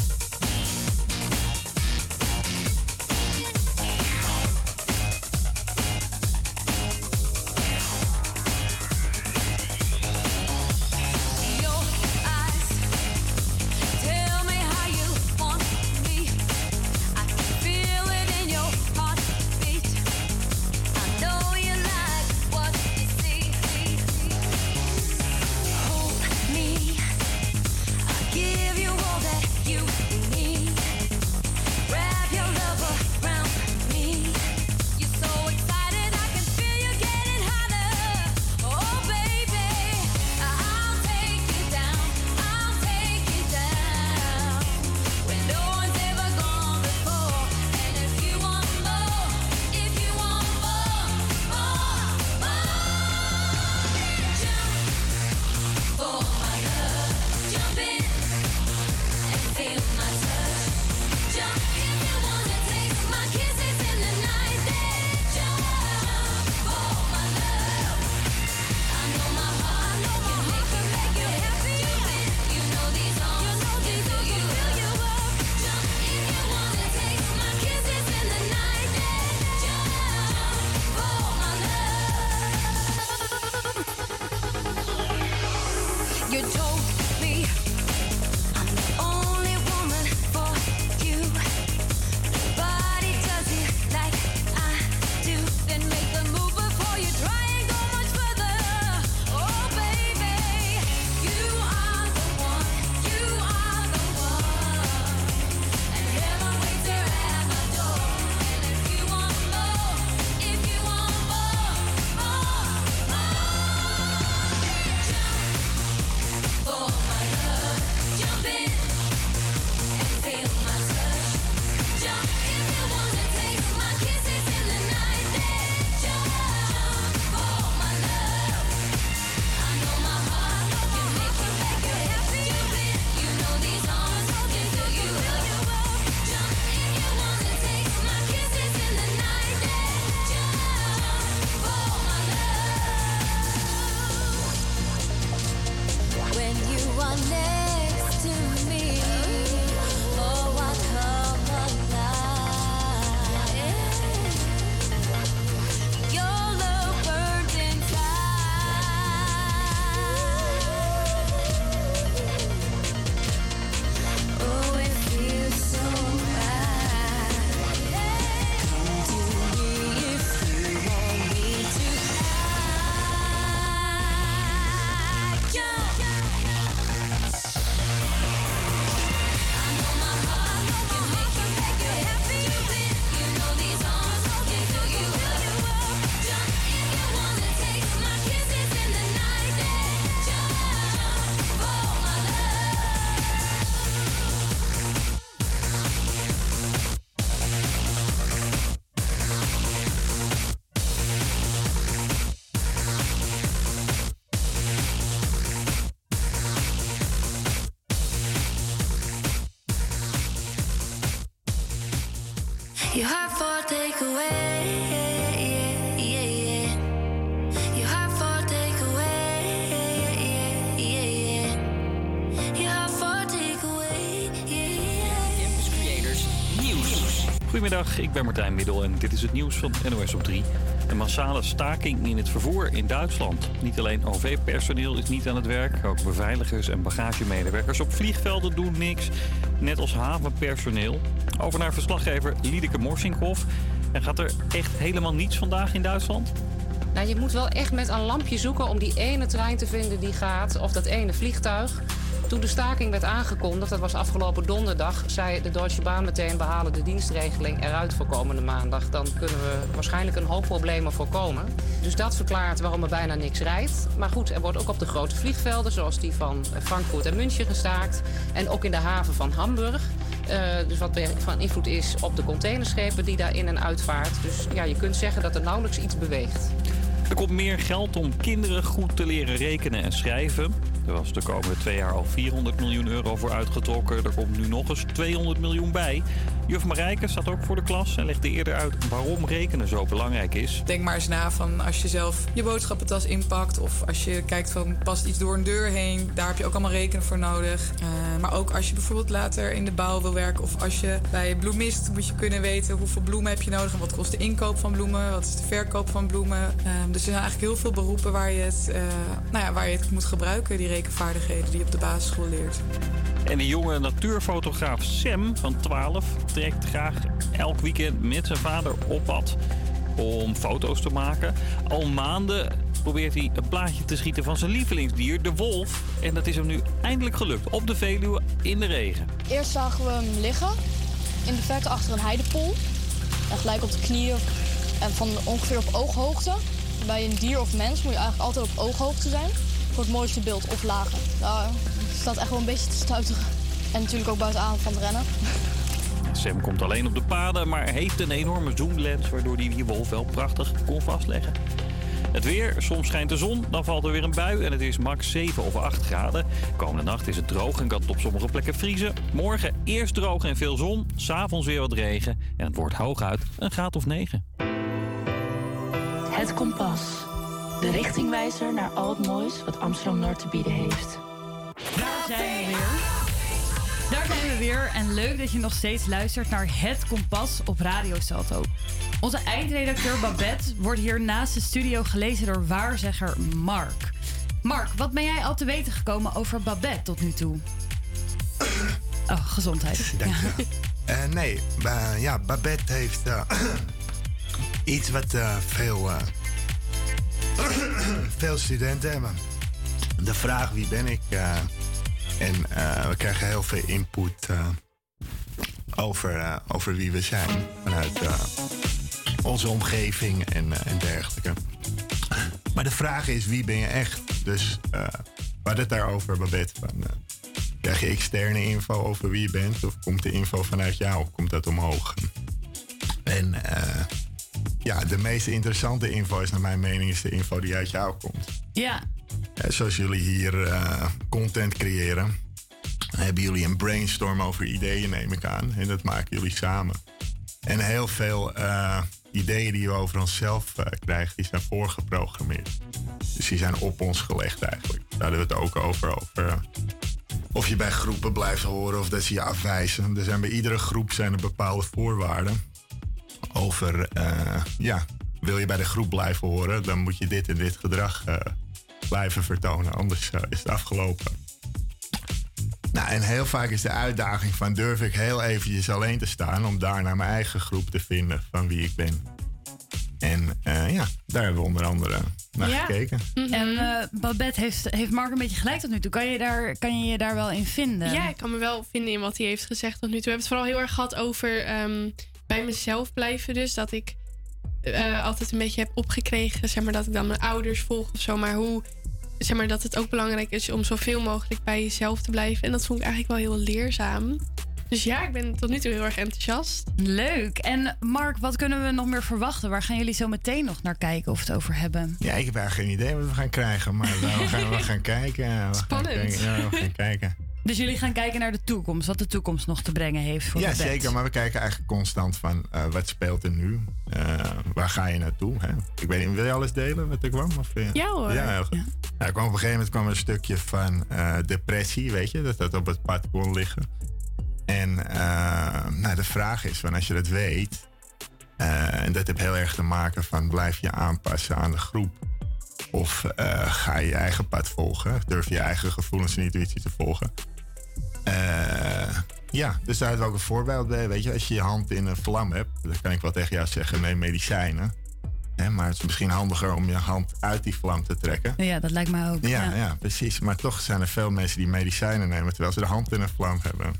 Nieuws. Goedemiddag, ik ben Martijn Middel en dit is het nieuws van NOS op 3. Een massale staking in het vervoer in Duitsland. Niet alleen OV-personeel is niet aan het werk, ook beveiligers en bagagemedewerkers op vliegvelden doen niks. Net als havenpersoneel. Over naar verslaggever Liedeke Morsinkhoff. En gaat er echt helemaal niets vandaag in Duitsland? Nou, je moet wel echt met een lampje zoeken om die ene trein te vinden die gaat, of dat ene vliegtuig. Toen de staking werd aangekondigd, dat was afgelopen donderdag, zei de Deutsche Bahn meteen: we halen de dienstregeling eruit voor komende maandag. Dan kunnen we waarschijnlijk een hoop problemen voorkomen. Dus dat verklaart waarom er bijna niks rijdt. Maar goed, er wordt ook op de grote vliegvelden, zoals die van Frankfurt en München, gestaakt. En ook in de haven van Hamburg. Eh, dus wat van invloed is op de containerschepen die daar in en uitvaart. Dus ja, je kunt zeggen dat er nauwelijks iets beweegt. Er komt meer geld om kinderen goed te leren rekenen en schrijven. Er was de komende twee jaar al 400 miljoen euro voor uitgetrokken. Er komt nu nog eens 200 miljoen bij. Juf Marijke staat ook voor de klas en legde eerder uit waarom rekenen zo belangrijk is. Denk maar eens na van als je zelf je boodschappentas inpakt. Of als je kijkt van past iets door een deur heen. Daar heb je ook allemaal rekenen voor nodig. Eh, maar ook als je bijvoorbeeld later in de bouw wil werken. Of als je bij bloemist moet je kunnen weten hoeveel bloemen heb je nodig. En wat kost de inkoop van bloemen. Wat is de verkoop van bloemen. Ehm, dus er zijn eigenlijk heel veel beroepen waar je het, eh, nou ja, waar je het moet gebruiken. Die rekenvaardigheden die je op de basisschool leert. En de jonge natuurfotograaf Sam van 12 trekt graag elk weekend met zijn vader op pad om foto's te maken. Al maanden probeert hij een plaatje te schieten van zijn lievelingsdier, de wolf. En dat is hem nu eindelijk gelukt op de Veluwe in de regen. Eerst zagen we hem liggen in de verte achter een heidepol. En gelijk op de knieën en van ongeveer op ooghoogte. Bij een dier of mens moet je eigenlijk altijd op ooghoogte zijn. Voor het mooiste beeld of lager. Het staat echt wel een beetje te stuiteren. En natuurlijk ook buiten adem van rennen. Sam komt alleen op de paden, maar heeft een enorme zoomlens... waardoor hij die wolf wel prachtig kon vastleggen. Het weer, soms schijnt de zon, dan valt er weer een bui en het is max 7 of 8 graden. Komende nacht is het droog en kan het op sommige plekken vriezen. Morgen eerst droog en veel zon, s'avonds weer wat regen en het wordt hooguit een graad of 9. Het Kompas. De richtingwijzer naar al het moois wat Amsterdam-Noord te bieden heeft. Daar zijn we weer. Daar zijn we weer en leuk dat je nog steeds luistert naar Het Kompas op Radio Salto. Onze eindredacteur Babette wordt hier naast de studio gelezen door waarzegger Mark. Mark, wat ben jij al te weten gekomen over Babette tot nu toe? *coughs* Oh, gezondheid. Dank je. Eh, nee, ba- ja, Babette heeft eh, *coughs* iets wat eh, veel, eh, *coughs* veel studenten hebben. De vraag wie ben ik? En eh, we krijgen heel veel input eh, over, eh, over wie we zijn vanuit onze omgeving en, en dergelijke. Maar de vraag is, wie ben je echt? Dus eh we het daarover, Babette. Van, krijg je externe info over wie je bent? Of komt de info vanuit jou of komt dat omhoog? En ja, de meest interessante info is naar mijn mening is de info die uit jou komt. Ja, zoals jullie hier eh, content creëren, hebben jullie een brainstorm over ideeën, neem ik aan. En dat maken jullie samen. En heel veel eh, ideeën die we over onszelf eh, krijgen, die zijn voorgeprogrammeerd. Dus die zijn op ons gelegd eigenlijk. Daar hadden we het ook over. over of je bij groepen blijft horen of dat ze je afwijzen. Er zijn bij iedere groep zijn er bepaalde voorwaarden. Over, eh, ja, wil je bij de groep blijven horen, dan moet je dit en dit gedrag eh, blijven vertonen. Anders eh, is het afgelopen. Nou, en heel vaak is de uitdaging van durf ik heel eventjes alleen te staan om daarna mijn eigen groep te vinden van wie ik ben. En eh, ja, daar hebben we onder andere naar Ja. gekeken. En eh, Babette heeft, heeft Mark een beetje gelijk tot nu toe. Kan je, daar, kan je je daar wel in vinden? Ja, ik kan me wel vinden in wat hij heeft gezegd tot nu toe. We hebben het vooral heel erg gehad over ehm, bij mezelf blijven. Dus dat ik eh, altijd een beetje heb opgekregen, zeg maar, dat ik dan mijn ouders volg of zo. Maar hoe, zeg maar, dat het ook belangrijk is om zoveel mogelijk bij jezelf te blijven. En dat vond ik eigenlijk wel heel leerzaam. Dus ja, ik ben tot nu toe heel erg enthousiast. Leuk. En Mark, wat kunnen we nog meer verwachten? Waar gaan jullie zo meteen nog naar kijken of het over hebben? Ja, ik heb eigenlijk geen idee wat we gaan krijgen, maar we gaan, we gaan kijken. We gaan Spannend. kijken. Ja, we gaan kijken. Dus jullie gaan kijken naar de toekomst, wat de toekomst nog te brengen heeft voor Ja, de band. zeker. Maar we kijken eigenlijk constant van eh, wat speelt er nu? Eh, waar ga je naartoe? Hè? Ik weet niet, wil je alles delen wat er kwam? Of, eh? Ja, hoor. Ja, heel goed. Nou, er kwam op een gegeven moment kwam een stukje van depressie, weet je, dat dat op het pad kon liggen. En nou, de vraag is van als je dat weet, en dat heeft heel erg te maken van blijf je aanpassen aan de groep. Of ga je je eigen pad volgen? Durf je je eigen gevoelens en intuïtie te volgen? Eh, ja, dus daar we ook een voorbeeld bij. Weet je, als je je hand in een vlam hebt, dan kan ik wel tegen jou zeggen: neem medicijnen. Hè, maar het is misschien handiger om je hand uit die vlam te trekken. Ja, dat lijkt mij ook. Ja, ja. precies. Maar toch zijn er veel mensen die medicijnen nemen terwijl ze de hand in een vlam hebben.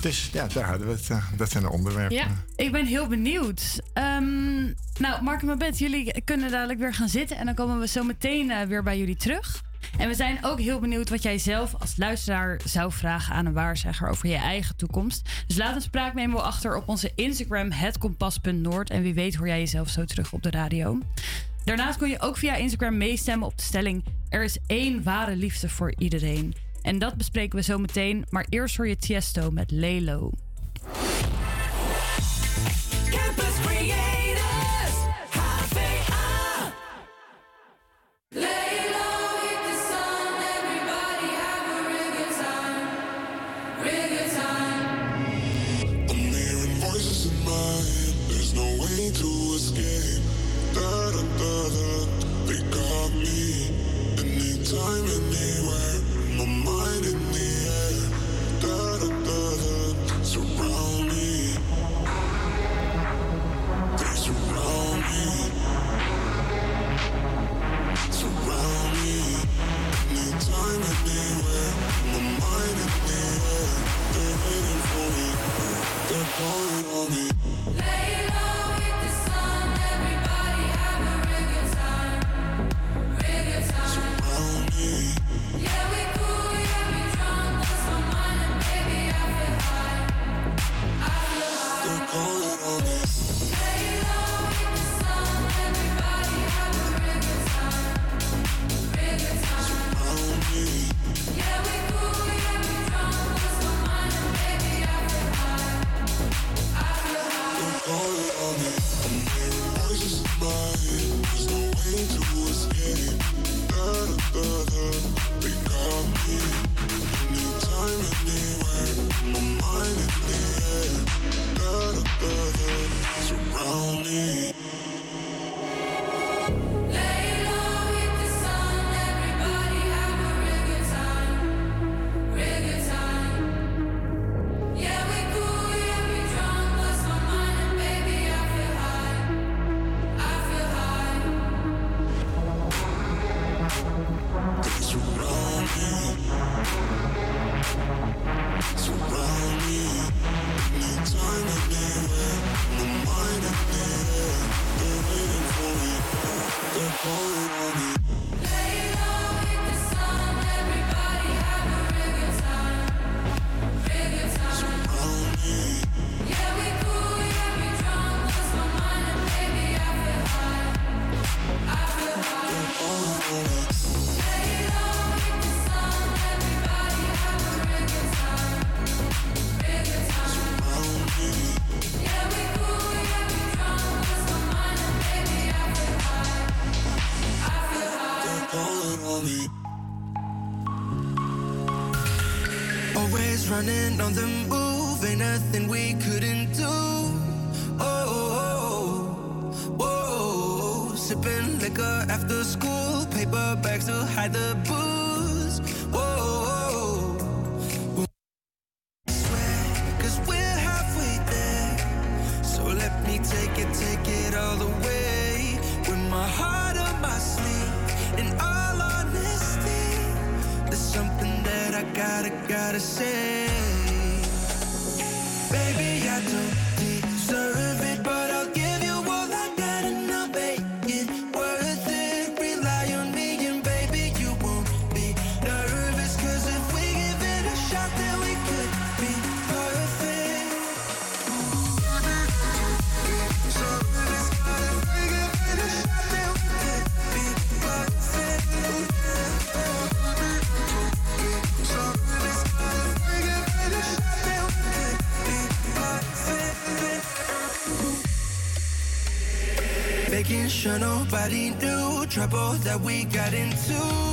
Dus ja, daar eh, dat zijn de onderwerpen. Ja, ik ben heel benieuwd. Ehm, nou, Mark en Babette, jullie kunnen dadelijk weer gaan zitten. En dan komen we zo meteen eh, weer bij jullie terug. En we zijn ook heel benieuwd wat jij zelf als luisteraar zou vragen aan een waarzegger over je eigen toekomst. Dus laat een spraakmemo achter op onze Instagram, hetkompas.noord. En wie weet hoor jij jezelf zo terug op de radio. Daarnaast kun je ook via Instagram meestemmen op de stelling... er is één ware liefde voor iedereen. En dat bespreken we zo meteen. Maar eerst hoor je Tiesto met Lelo. Nobody knew trouble that we got into.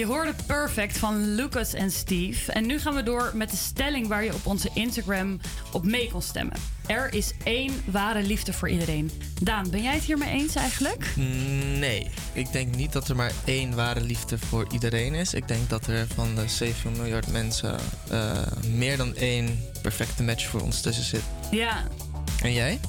Je hoorde Perfect van Lucas en Steve. En nu gaan we door met de stelling waar je op onze Instagram op mee kon stemmen. Er is één ware liefde voor iedereen. Daan, ben jij het hiermee eens eigenlijk? Nee, ik denk niet dat er maar één ware liefde voor iedereen is. Ik denk dat er van de 7 miljard mensen eh, meer dan één perfecte match voor ons tussen zit. Ja. En jij?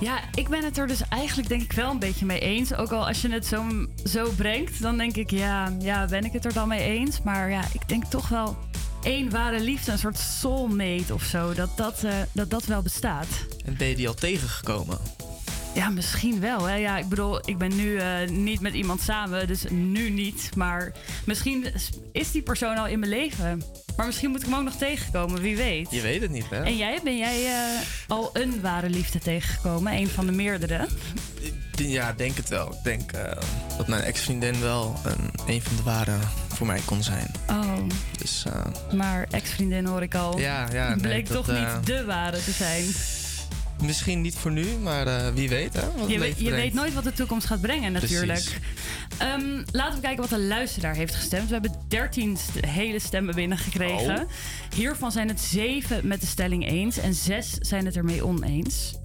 Ja, ik ben het er dus eigenlijk denk ik wel een beetje mee eens. Ook al als je het zo, zo brengt, dan denk ik, ja, ja, ben ik het er dan mee eens? Maar ja, ik denk toch wel één ware liefde, een soort soulmate of zo, dat dat, eh, dat, dat wel bestaat. En ben je die al tegengekomen? Ja, misschien wel. Hè? Ja, ik bedoel, ik ben nu eh, niet met iemand samen, dus nu niet. Maar misschien is die persoon al in mijn leven. Maar misschien moet ik hem ook nog tegenkomen, wie weet. Je weet het niet, hè? En jij, ben jij eh, al een ware liefde tegengekomen? Een van de meerdere? Ja, denk het wel. Ik denk eh, dat mijn ex-vriendin wel een, een van de ware voor mij kon zijn. Oh, Dus maar ex-vriendin hoor ik al. Ja, ja, nee, Bleek dat, toch niet de ware te zijn. Misschien niet voor nu, maar eh, wie weet, hè? Wat Je, weet, je nooit wat de toekomst gaat brengen, natuurlijk. Ehm, laten we kijken wat de luisteraar heeft gestemd. We hebben 13 st- hele stemmen binnengekregen. Oh. Hiervan zijn het 7 met de stelling eens en 6 zijn het ermee oneens.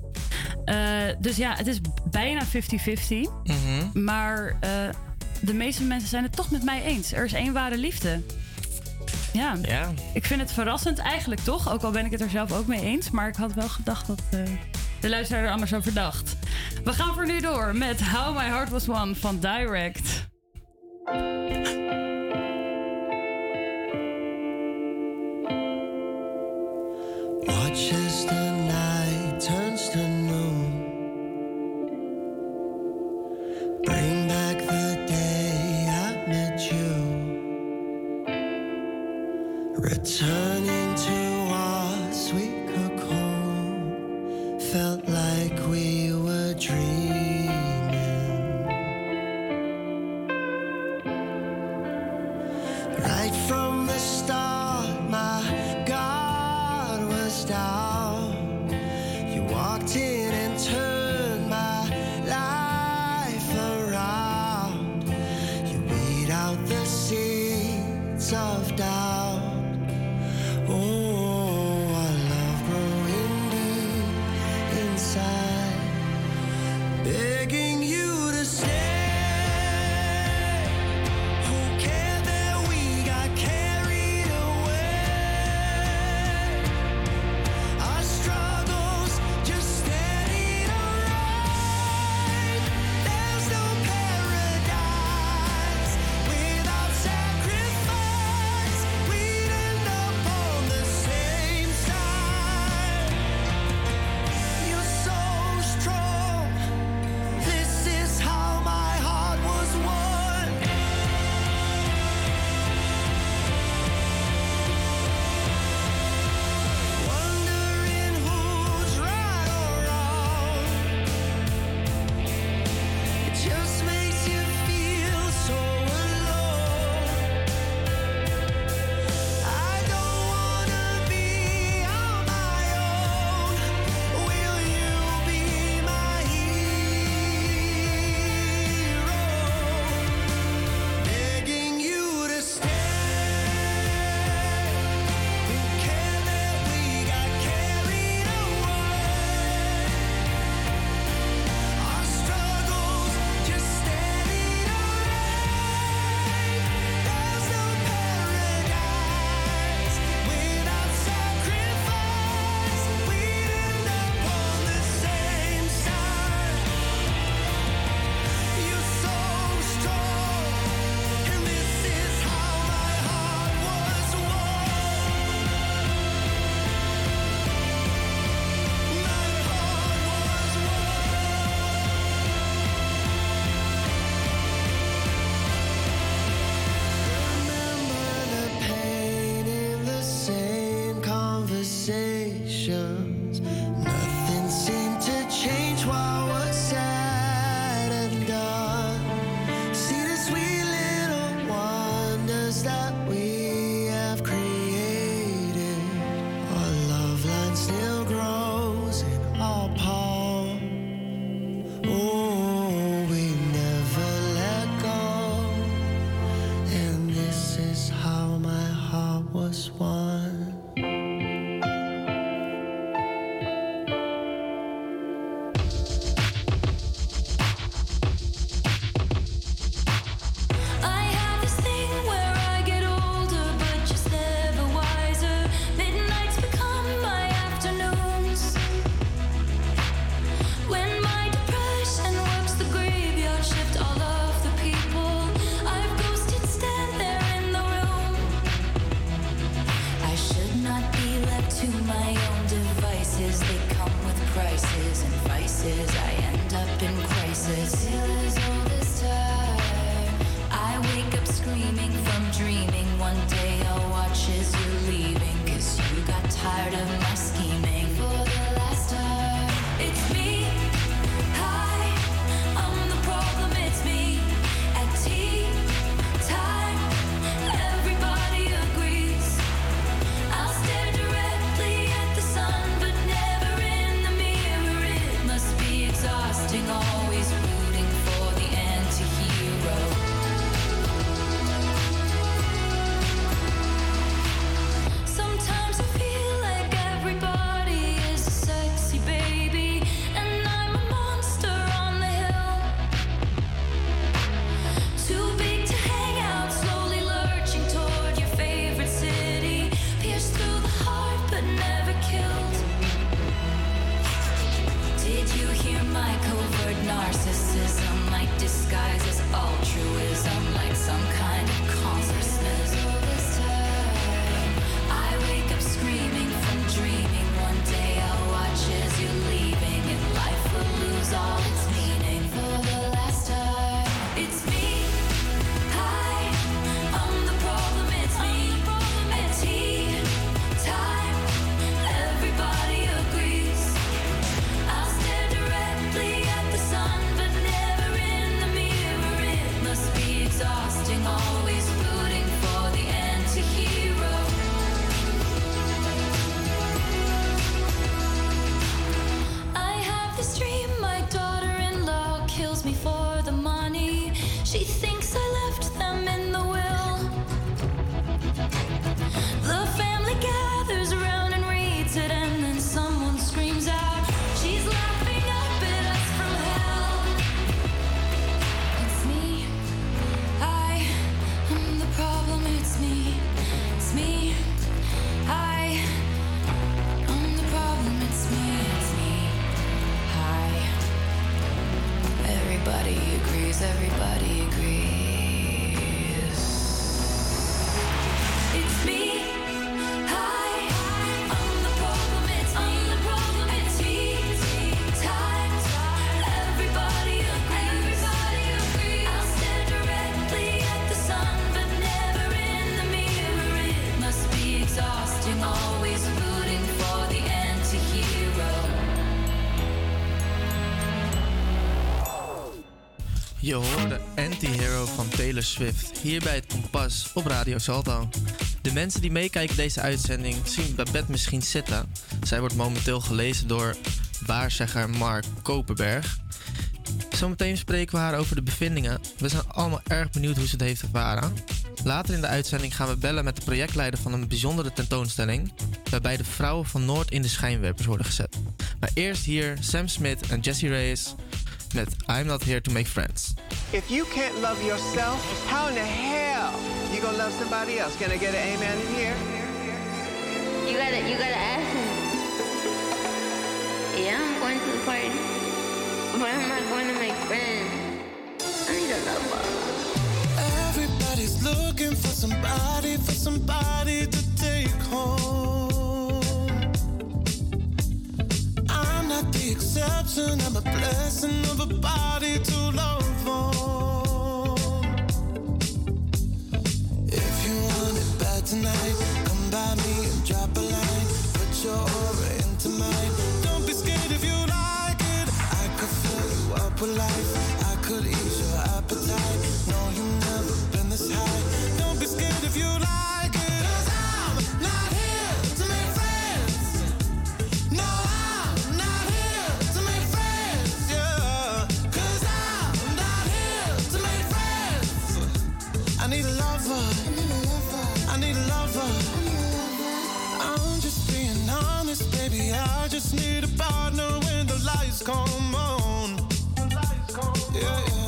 Eh, dus ja, het is bijna 50-50. Mhm. Maar eh, de meeste mensen zijn het toch met mij eens. Er is één ware liefde. Ja. Ja. Ik vind het verrassend eigenlijk toch. Ook al ben ik het er zelf ook mee eens. Maar ik had wel gedacht dat eh, de luisteraar er anders over dacht. We gaan voor nu door met How My Heart Was Won van Direct. Watch as the turn Swift hier bij het Kompas op Radio Salto. De mensen die meekijken deze uitzending zien Babette misschien zitten. Zij wordt momenteel gelezen door waarzegger Mark Koperberg. Zometeen spreken we haar over de bevindingen. We zijn allemaal erg benieuwd hoe ze het heeft ervaren. Later in de uitzending gaan we bellen met de projectleider van een bijzondere tentoonstelling, waarbij de vrouwen van Noord in de schijnwerpers worden gezet. Maar eerst hier Sam Smith en Jesse Reyes met I'm Not Here to Make Friends. If you can't love yourself, how in the hell you gonna love somebody else? Can I get an amen in here? You gotta, you gotta ask him. Yeah, I'm going to the party, but I'm not going to make friends. I need a lover. Everybody's looking for somebody, for somebody to take home. I'm not the exception, I'm a blessing of a body to love for. your aura into mine. Don't be scared if you like it. I could fill you up with light. I just need a partner when the lights come on. The lights come yeah. on.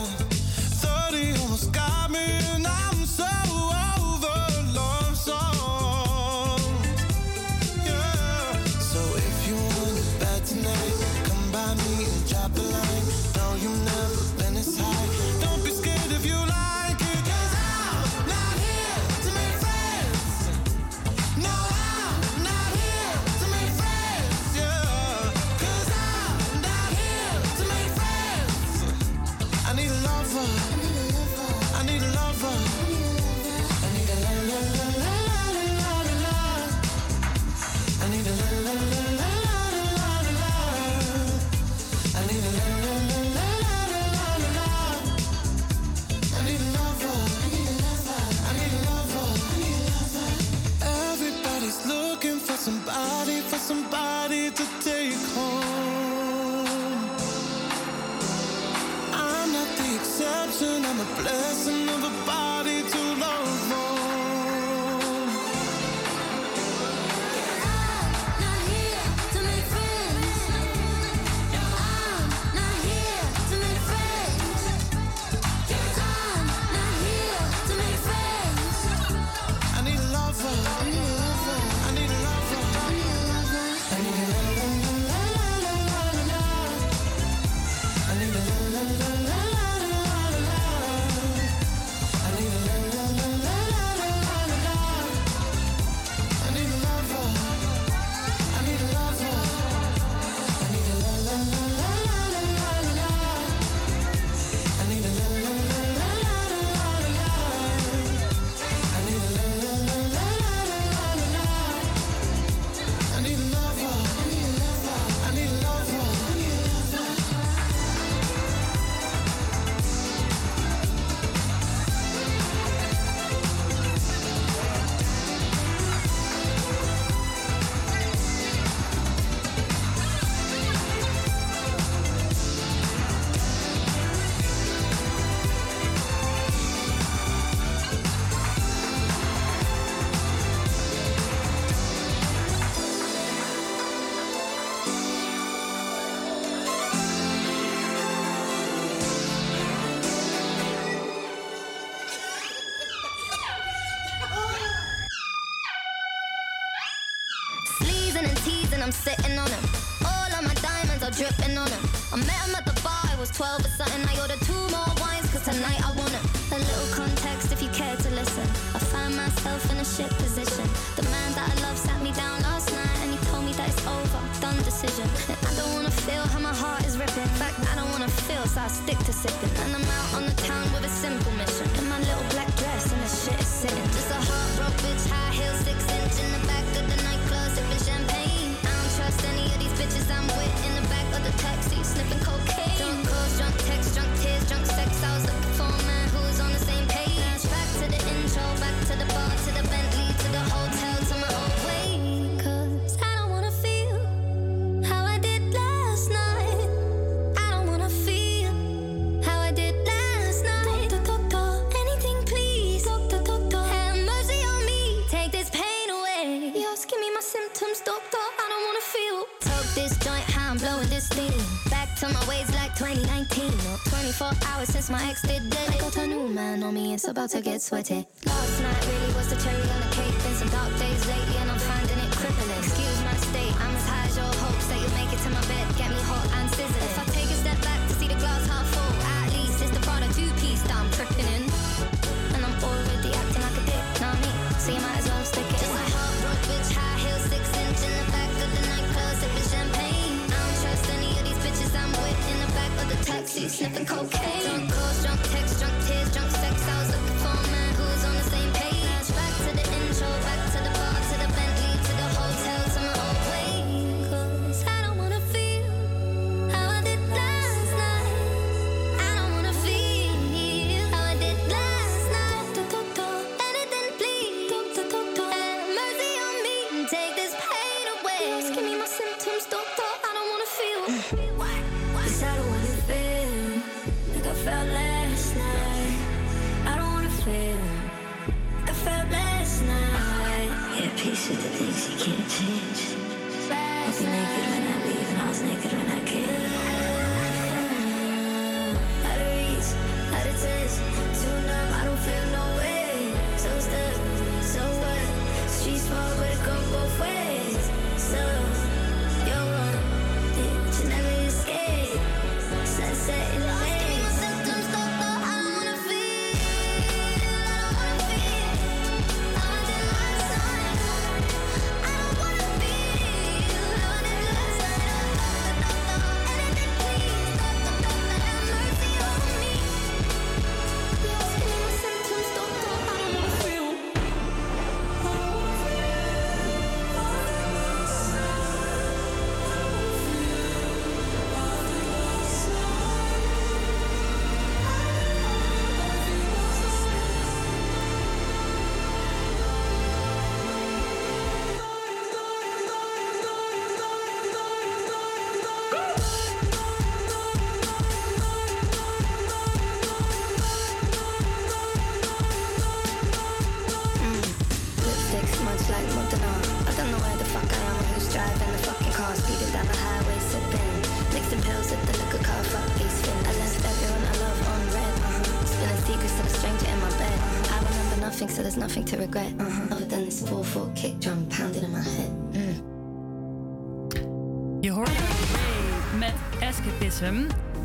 12 or something. I order two more wines, cause tonight I want it. A little context if you care to listen. I find myself in a shit position. The man that I love sat me down last night and he told me that it's over, done decision. And I don't wanna feel how my heart is ripping. In fact, I don't wanna feel, so I stick to sipping. to get sweaty.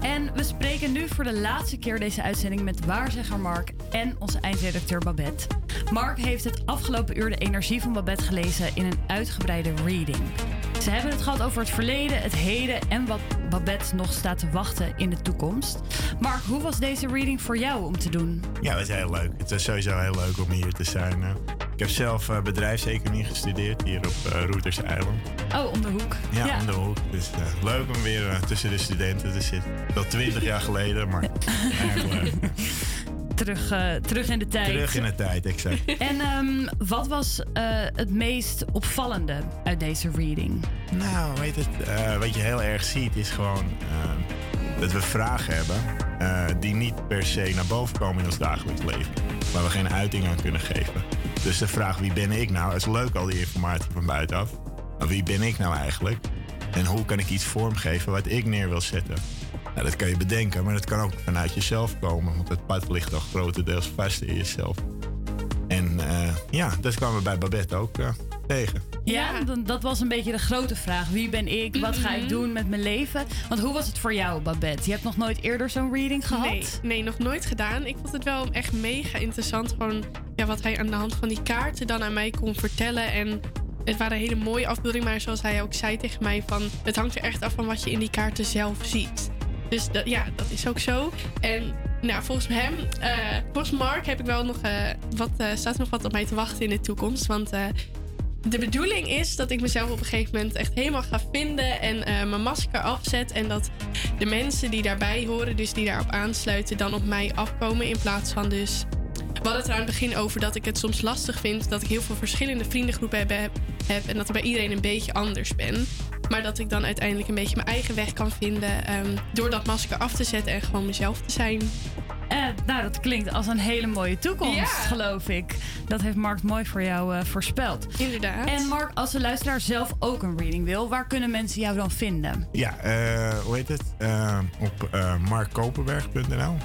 En we spreken nu voor de laatste keer deze uitzending met waarzegger Mark en onze eindredacteur Babette. Mark heeft het afgelopen uur de energie van Babette gelezen in een uitgebreide reading. Ze hebben het gehad over het verleden, het heden en wat Babette nog staat te wachten in de toekomst. Mark, hoe was deze reading voor jou om te doen? Ja, het is heel leuk. Het is sowieso heel leuk om hier te zijn. eh. Ik heb zelf eh, bedrijfseconomie gestudeerd hier op uh, Routers Eiland. Oh, om de hoek. Ja, om de hoek. Dus eh, leuk om weer eh, tussen de studenten te zitten. Dat 20 jaar geleden, maar. *laughs* Terug, eh, terug in de tijd. Terug in de tijd, exact. *laughs* En ehm, wat was het meest opvallende uit deze reading? Nou, weet het, wat je heel erg ziet is gewoon dat we vragen hebben die niet per se naar boven komen in ons dagelijks leven. Waar we geen uiting aan kunnen geven. Dus de vraag wie ben ik nou, is leuk al die informatie van buitenaf. Maar wie ben ik nou eigenlijk? En hoe kan ik iets vormgeven wat ik neer wil zetten? Nou, dat kan je bedenken, maar dat kan ook vanuit jezelf komen. Want het pad ligt toch grotendeels vast in jezelf. En eh, ja, dat kwamen we bij Babette ook eh, tegen. Ja, dan- dat was een beetje de grote vraag. Wie ben ik? Wat ga ik doen met mijn leven? Want hoe was het voor jou, Babette? Je hebt nog nooit eerder zo'n reading gehad? Nee, nee, nog nooit gedaan. Ik vond het wel echt mega interessant. Gewoon ja, wat hij aan de hand van die kaarten dan aan mij kon vertellen. En het waren hele mooie afbeeldingen. Maar zoals hij ook zei tegen mij: van, het hangt er echt af van wat je in die kaarten zelf ziet. Dus dat, ja, dat is ook zo. En nou, volgens hem, eh, volgens Mark heb ik wel nog eh, wat, eh, staat nog wat op mij te wachten in de toekomst. Want de bedoeling is dat ik mezelf op een gegeven moment echt helemaal ga vinden en mijn masker afzet. En dat de mensen die daarbij horen, dus die daarop aansluiten, dan op mij afkomen. In plaats van dus. We hadden het er aan het begin over dat ik het soms lastig vind dat ik heel veel verschillende vriendengroepen heb, en dat ik bij iedereen een beetje anders ben. Maar dat ik dan uiteindelijk een beetje mijn eigen weg kan vinden ehm, door dat masker af te zetten en gewoon mezelf te zijn. Eh, nou, dat klinkt als een hele mooie toekomst, Ja. geloof ik. Dat heeft Mark mooi voor jou eh, voorspeld. Inderdaad. En Mark, als de luisteraar zelf ook een reading wil, waar kunnen mensen jou dan vinden? Ja, eh, hoe heet het? Op eh markkoperberg.nl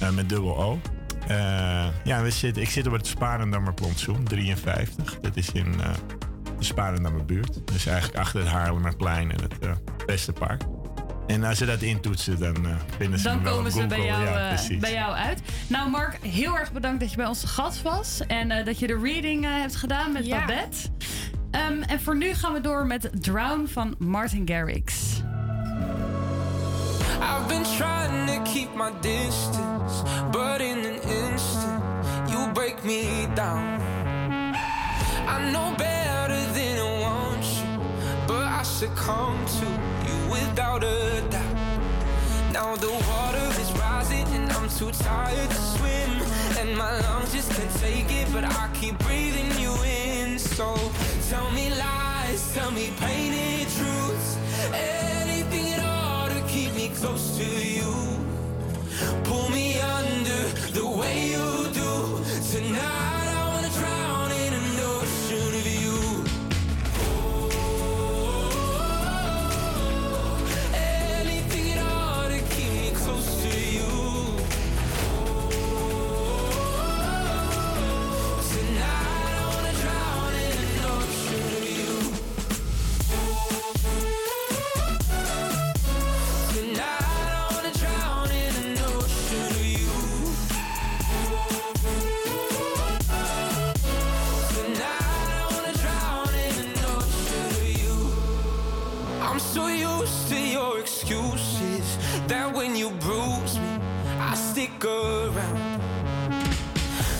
Eh, met dubbel O. Eh, ja, we zitten, ik zit op het Sparendammer plantsoen, 53. Dat is in eh, de Sparendammer buurt. Dus eigenlijk achter het Haarlemmerplein en het eh Westerpark. En als ze dat intoetsen, dan eh, vinden ze Dan wel komen ze bij jou, ja, eh, bij jou uit. Nou, Mark, heel erg bedankt dat je bij ons te gast was. En eh, dat je de reading hebt gedaan met Ja. Babette. Ehm, en voor nu gaan we door met Drown van Martin Garrix. I've been trying to keep my distance, but in an me down. I know better than I want you, but I succumb to you without a doubt. Now the water is rising and I'm too tired to swim, and my lungs just can't take it, but I keep breathing you in. So tell me lies, tell me painted truths, anything at all to keep me close to you. Pull me under the way you do night that when you bruise me, I stick around.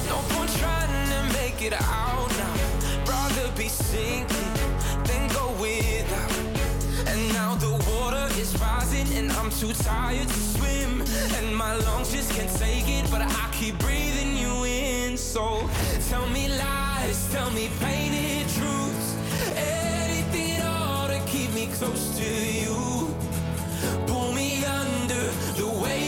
No point trying to make it out now. Rather be sinking than go without. And now the water is rising and I'm too tired to swim. And my lungs just can't take it, but I keep breathing you in. So tell me lies, tell me painted truths. Anything at all to keep me close to you. Pull me under the way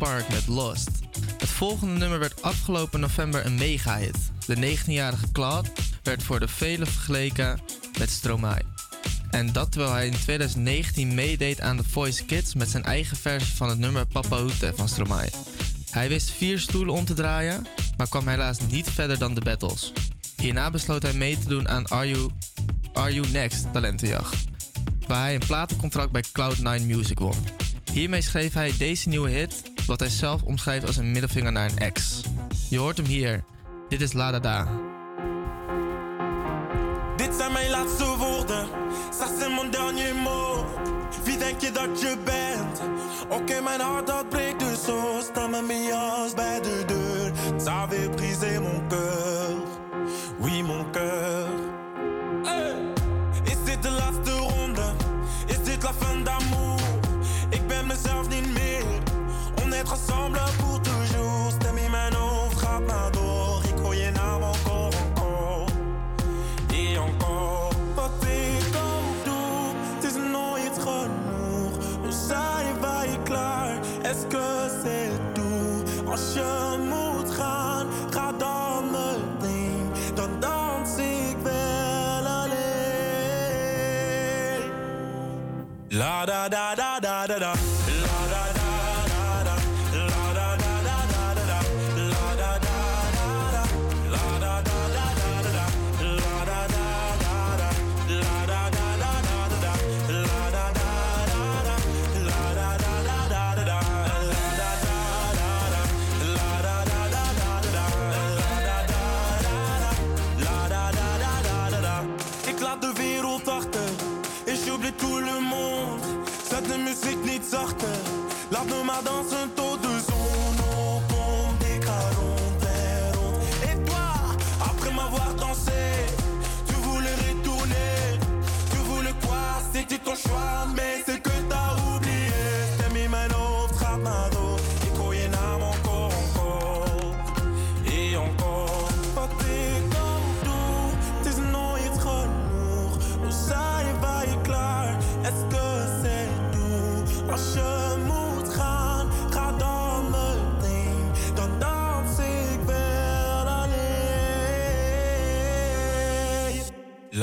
Park met Lost. Het volgende nummer werd afgelopen november een mega-hit. De 19-jarige Claude werd voor de velen vergeleken met Stromae. En dat terwijl hij in 2019 meedeed aan The Voice Kids met zijn eigen versie van het nummer Papa Hoete van Stromae. Hij wist vier stoelen om te draaien, maar kwam helaas niet verder dan de battles. Hierna besloot hij mee te doen aan Are You, Are you Next talentenjacht, waar hij een platencontract bij Cloud9 Music won. Hiermee schreef hij deze nieuwe hit, wat hij zelf omschrijft als een middelvinger naar een ex. Je hoort hem hier. Dit is La Da Da. Dit zijn mijn laatste woorden, ça c'est mon dernier mot. Wie denk je dat je bent? Oké, mijn hart dat breekt dus zo. Sta mijn bij de deur. Ça avait brisé mon cœur, pour toujours. Gaat maar door. Encore, encore. Et encore, wat ik doe, het is nooit genoeg. Zijn wij klaar, est-ce que c'est tout? Als je moet gaan, ga dan. Dan dans ik wel alleen. La da da da da da da tout le monde. Zet de muziek niet zachter. Laat me maar dansen tot de zon opkomt. Ik ga rond en rond. Et toi, après m'avoir dansé, tu voulais retourner. Tu voulais quoi C'était ton La da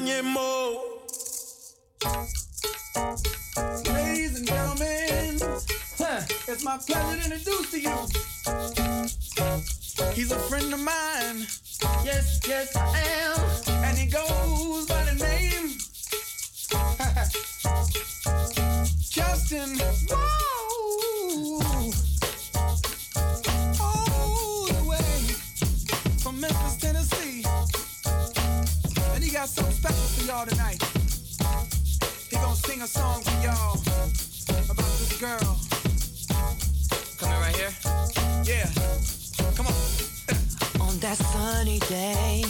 dernier mot. Ladies and gentlemen, huh, it's my pleasure to introduce to you. He's a friend of mine. Yes, yes, I am. And he goes by the name *laughs* Justin. Sing a song for y'all about this girl. Coming right here. Yeah. Come on. *laughs* On that sunny day,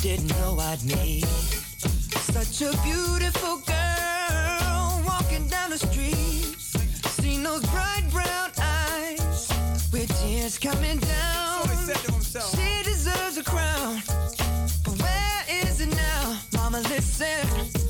didn't know I'd meet such a beautiful girl walking down the street. Seen those bright brown eyes with tears coming down. She deserves a crown, but where is it now? Mama, listen,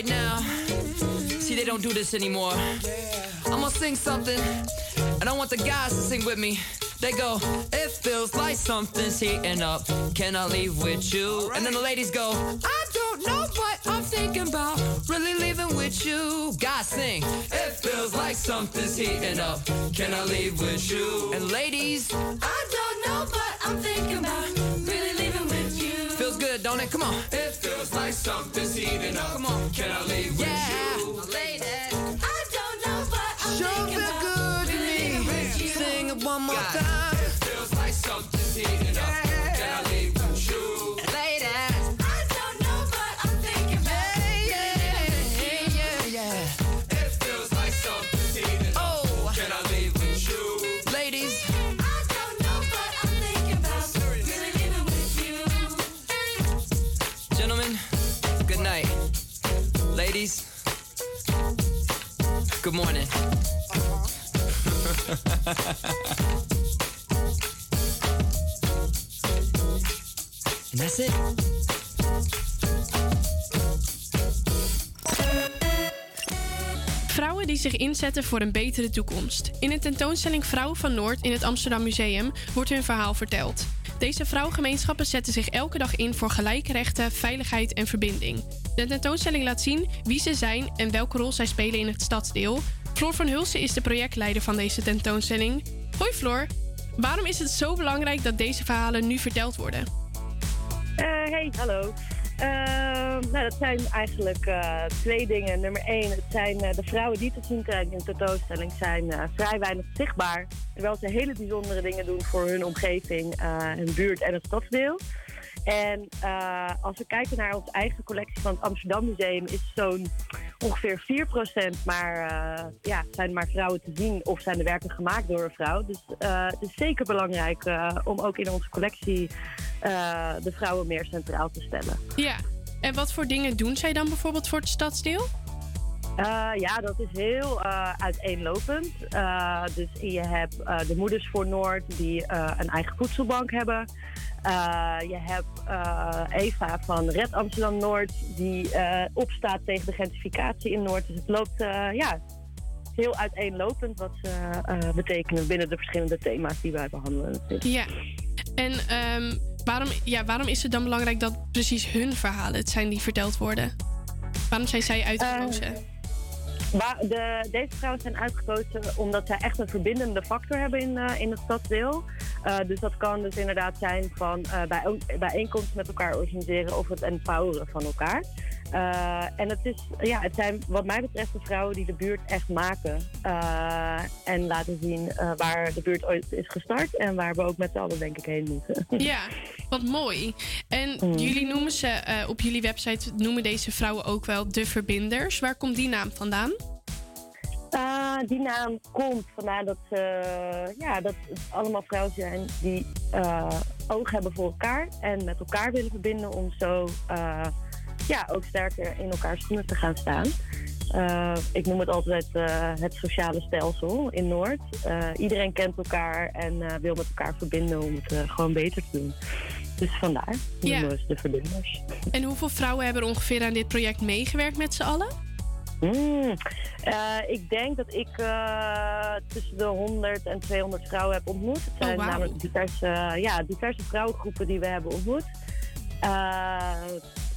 right now. See, they don't do this anymore. I'm gonna sing something, and I want the guys to sing with me. They go, it feels like something's heating up. Can I leave with you? And then the ladies go, I don't know what I'm thinking about. Really leaving with you. Guys sing, it feels like something's heating up. Can I leave with you? And ladies, I don't know, but I'm thinking about really living with you. feels good, don't it? Come on. It feels like something's heating up. Come on. Can I leave Yeah. Ladies. I don't know, but I'm Sure thinking feel about good to me. with you. Sing it one more God. time. And. Vrouwen die zich inzetten voor een betere toekomst. In de tentoonstelling Vrouwen van Noord in het Amsterdam Museum wordt hun verhaal verteld. Deze vrouwengemeenschappen zetten zich elke dag in voor gelijke rechten, veiligheid en verbinding. De tentoonstelling laat zien wie ze zijn en welke rol zij spelen in het stadsdeel. Floor van Hulsen is de projectleider van deze tentoonstelling. Hoi Floor, waarom is het zo belangrijk dat deze verhalen nu verteld worden? Eh, hey, hallo. Eh, nou, dat zijn eigenlijk eh, twee dingen. Nummer één, het zijn eh, de vrouwen die te zien krijgen in de tentoonstelling zijn vrij weinig zichtbaar. Terwijl ze hele bijzondere dingen doen voor hun omgeving, hun buurt en het stadsdeel. En eh, als we kijken naar onze eigen collectie van het Amsterdam Museum, is zo'n ongeveer 4% maar, eh, ja, zijn maar vrouwen te zien of zijn de werken gemaakt door een vrouw. Dus eh, het is zeker belangrijk om ook in onze collectie de vrouwen meer centraal te stellen. Ja, en wat voor dingen doen zij dan bijvoorbeeld voor het stadsdeel? Eh, ja, dat is heel eh, uiteenlopend. Eh, dus je hebt de Moeders voor Noord die een eigen voedselbank hebben. Je hebt Eva van Red Amsterdam Noord die opstaat tegen de gentrificatie in Noord. Dus het loopt ja, heel uiteenlopend wat ze betekenen binnen de verschillende thema's die wij behandelen. natuurlijk. Ja, en ehm, waarom, ja, waarom is het dan belangrijk dat precies hun verhalen het zijn die verteld worden? Waarom zijn zij uitgekozen? De, deze vrouwen zijn uitgekozen omdat zij echt een verbindende factor hebben in, eh, in het stadsdeel. Eh, dus dat kan dus inderdaad zijn van eh bij, bijeenkomsten met elkaar organiseren of het empoweren van elkaar. Eh, en het, is, ja, het zijn wat mij betreft de vrouwen die de buurt echt maken. eh, en laten zien eh, waar de buurt ooit is gestart en waar we ook met z'n allen denk ik heen moeten. *laughs* Ja, wat mooi. En Mm. jullie noemen ze op jullie website noemen deze vrouwen ook wel de verbinders. Waar komt die naam vandaan? Die naam komt vandaar dat, ja, dat het allemaal vrouwen zijn die oog hebben voor elkaar en met elkaar willen verbinden om zo ja, ook sterker in elkaars schoenen te gaan staan. Eh, ik noem het altijd eh, het sociale stelsel in Noord. Eh, iedereen kent elkaar en wil met elkaar verbinden om het gewoon beter te doen. Dus vandaar Ja. noemen we ze de verbinders. En hoeveel vrouwen hebben er ongeveer aan dit project meegewerkt met z'n allen? Hmm. Ik denk dat ik tussen de 100 en 200 vrouwen heb ontmoet. Het zijn wauw. namelijk diverse, ja, diverse vrouwengroepen die we hebben ontmoet.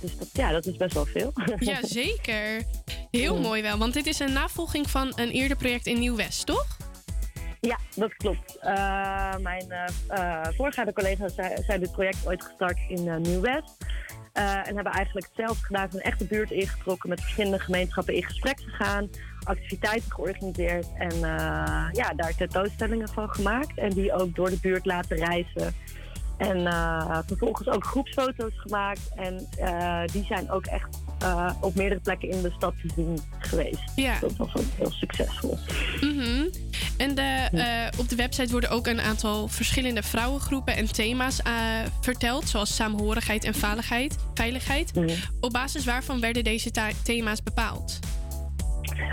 Dus dat, ja, dat is best wel veel. *laughs* Ja, zeker. Heel mooi wel, want dit is een navolging van een eerder project in Nieuw-West, toch? Ja, dat klopt. Eh, mijn eh, voorgaande collega's zijn, dit project ooit gestart in Nieuw-West. En hebben eigenlijk hetzelfde gedaan. Een echte buurt ingetrokken, met verschillende gemeenschappen in gesprek gegaan. Activiteiten georganiseerd en ja, daar tentoonstellingen van gemaakt. En die ook door de buurt laten reizen. En eh, vervolgens ook groepsfoto's gemaakt. En eh, die zijn ook echt eh, op meerdere plekken in de stad te zien geweest. Ja. Dat was ook heel succesvol. Mhm. En de, op de website worden ook een aantal verschillende vrouwengroepen en thema's verteld, zoals saamhorigheid en veiligheid. veiligheid. Op basis waarvan werden deze thema's bepaald?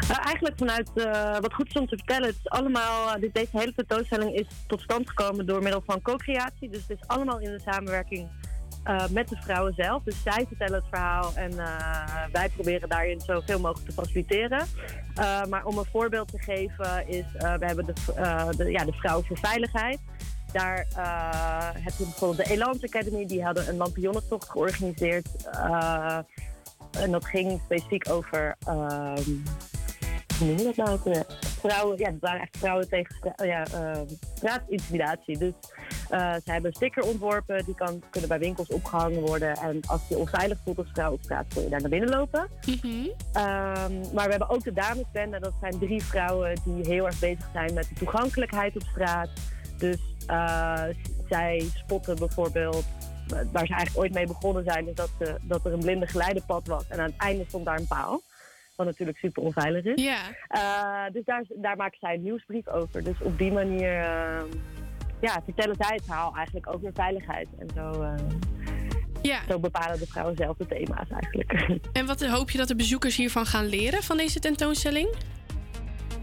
Nou, eigenlijk vanuit eh, wat goed is om te vertellen. Het allemaal, eh, dit, deze hele tentoonstelling is tot stand gekomen door middel van co-creatie. Dus het is allemaal in de samenwerking eh, met de vrouwen zelf. Dus zij vertellen het verhaal en eh, wij proberen daarin zoveel mogelijk te faciliteren. Eh, maar om een voorbeeld te geven is, eh, we hebben de, eh, de, ja, de Vrouwen voor Veiligheid. Daar eh, heb je bijvoorbeeld de Elance Academy, die hadden een lampionnentocht georganiseerd. Eh, en dat ging specifiek over, ehm, hoe noem je dat nou ook weer? Vrouwen, ja, het waren echt vrouwen tegen stra- ja, ehm, straatintimidatie. Dus eh, ze hebben een sticker ontworpen, die kan, kunnen bij winkels opgehangen worden. En als je onveilig voelt als vrouw op straat, kun je daar naar binnen lopen. Ehm, maar we hebben ook de damesbende. Dat zijn drie vrouwen die heel erg bezig zijn met de toegankelijkheid op straat. Dus eh, zij spotten bijvoorbeeld, eh, waar ze eigenlijk ooit mee begonnen zijn, is dat, ze- dat er een blinde geleidepad was. En aan het einde stond daar een paal. Wat natuurlijk super onveilig is. Ja. Eh, dus daar, daar maken zij een nieuwsbrief over. Dus op die manier ehm, ja, vertellen zij het verhaal eigenlijk over veiligheid. En zo, eh, Ja. zo bepalen de vrouwen zelf de thema's eigenlijk. *laughs* En wat hoop je dat de bezoekers hiervan gaan leren van deze tentoonstelling?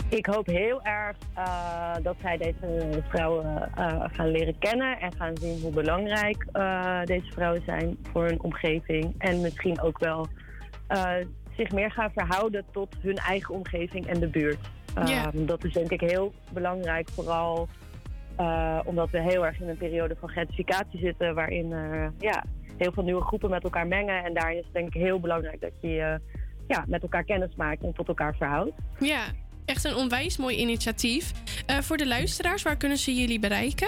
Ik hoop heel erg eh, dat zij deze vrouwen eh, gaan leren kennen en gaan zien hoe belangrijk eh, deze vrouwen zijn voor hun omgeving. En misschien ook wel zich meer gaan verhouden tot hun eigen omgeving en de buurt. Ehm, Dat is denk ik heel belangrijk, vooral omdat we heel erg in een periode van gentrificatie zitten, waarin ja, heel veel nieuwe groepen met elkaar mengen. En daarin is het denk ik heel belangrijk dat je ja, met elkaar kennis maakt en tot elkaar verhoudt. Ja, echt een onwijs mooi initiatief. Eh, voor de luisteraars, waar kunnen ze jullie bereiken?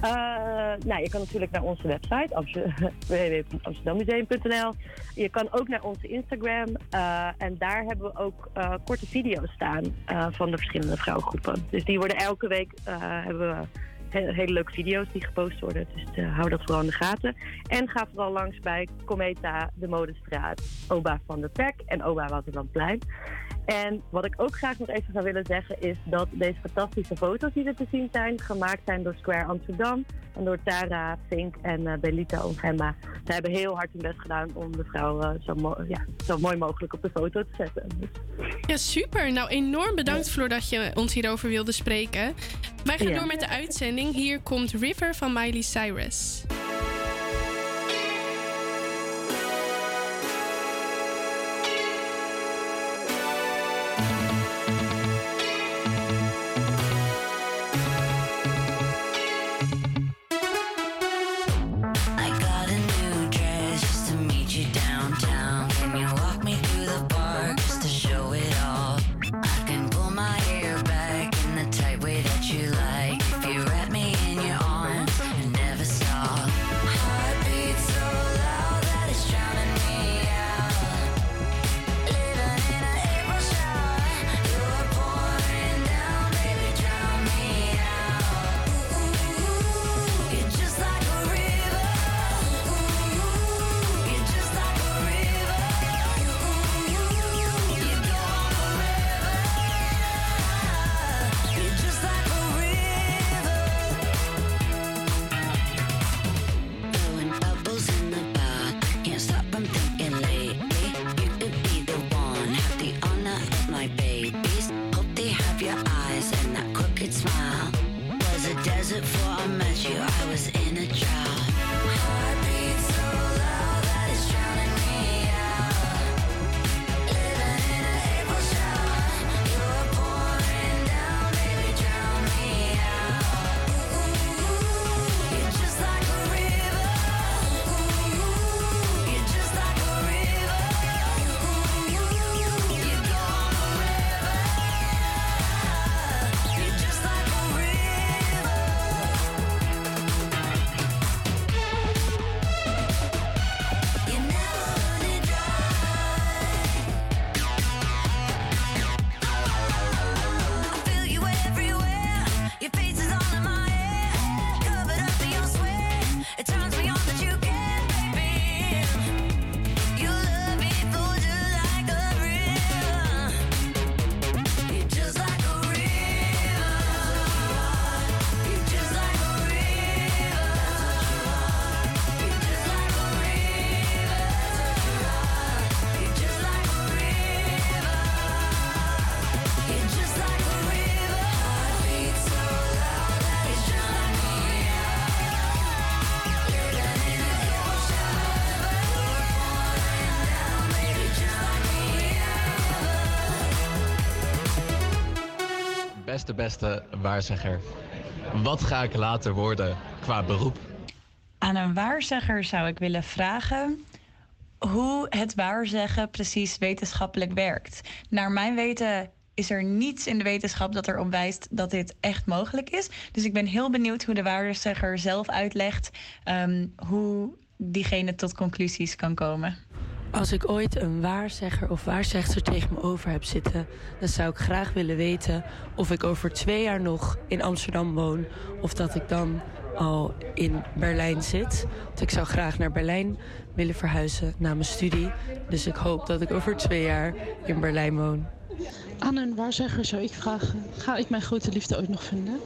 Eh, nou, je kan natuurlijk naar onze website Amster- *laughs* www.amsterdammuseum.nl. Je kan ook naar onze Instagram. eh, en daar hebben we ook korte video's staan van de verschillende vrouwengroepen. Dus die worden elke week hebben we he- hele leuke video's die gepost worden. Dus hou dat vooral in de gaten. En ga vooral langs bij Cometa, de Modestraat, Oba van de Tek en Oba Waterlandplein. En wat ik ook graag nog even zou willen zeggen is dat deze fantastische foto's die er te zien zijn, gemaakt zijn door Square Amsterdam en door Tara, Fink en eh, Belita Ongemma. Ze hebben heel hard hun best gedaan om de vrouw eh, zo, mo- ja, zo mooi mogelijk op de foto te zetten. Ja, super. Nou, enorm bedankt Floor dat je ons hierover wilde spreken. Wij gaan Ja. door met de uitzending. Hier komt River van Miley Cyrus. Desert before I met you. I was in a drought. Beste waarzegger. Wat ga ik later worden qua beroep? Aan een waarzegger zou ik willen vragen hoe het waarzeggen precies wetenschappelijk werkt. Naar mijn weten is er niets in de wetenschap dat erop wijst dat dit echt mogelijk is. Dus ik ben heel benieuwd hoe de waarzegger zelf uitlegt ehm, hoe diegene tot conclusies kan komen. Als ik ooit een waarzegger of waarzegster tegen me over heb zitten, dan zou ik graag willen weten of ik over twee jaar nog in Amsterdam woon of dat ik dan al in Berlijn zit. Want ik zou graag naar Berlijn willen verhuizen na mijn studie. Dus ik hoop dat ik over twee jaar in Berlijn woon. Aan een waarzegger zou ik vragen: ga ik mijn grote liefde ooit nog vinden?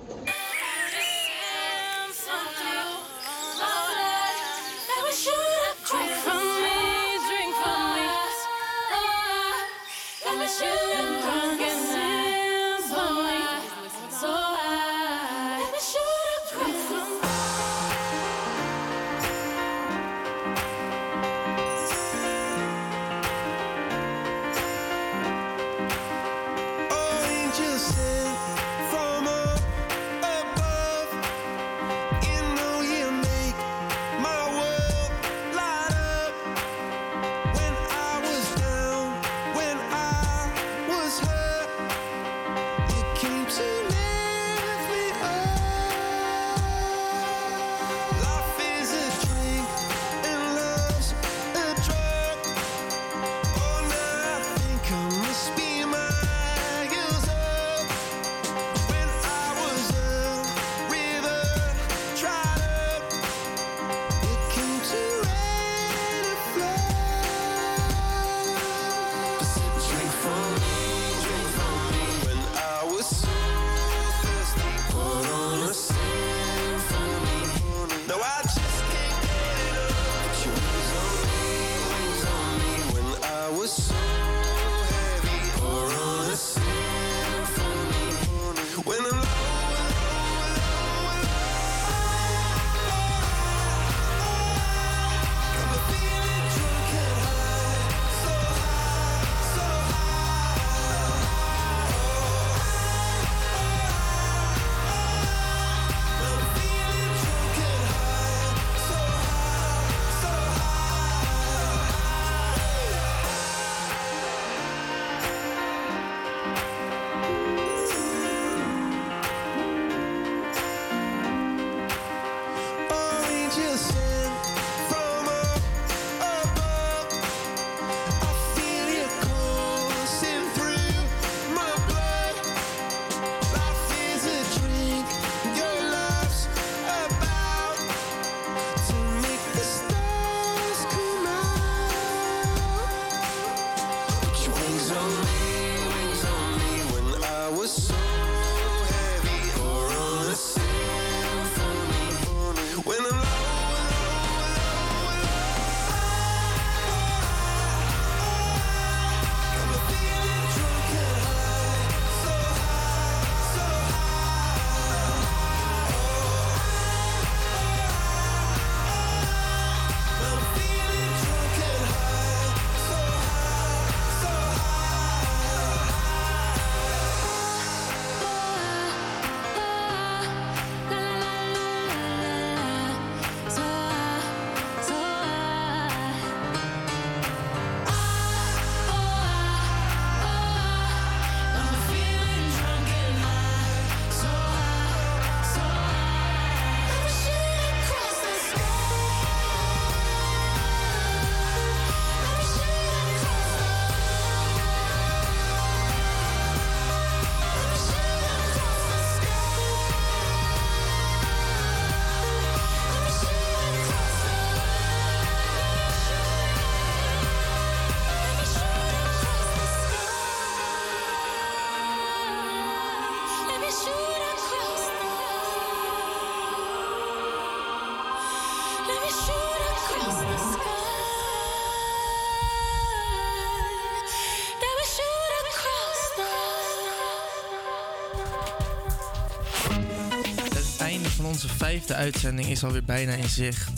Vijfde uitzending is alweer bijna in zicht.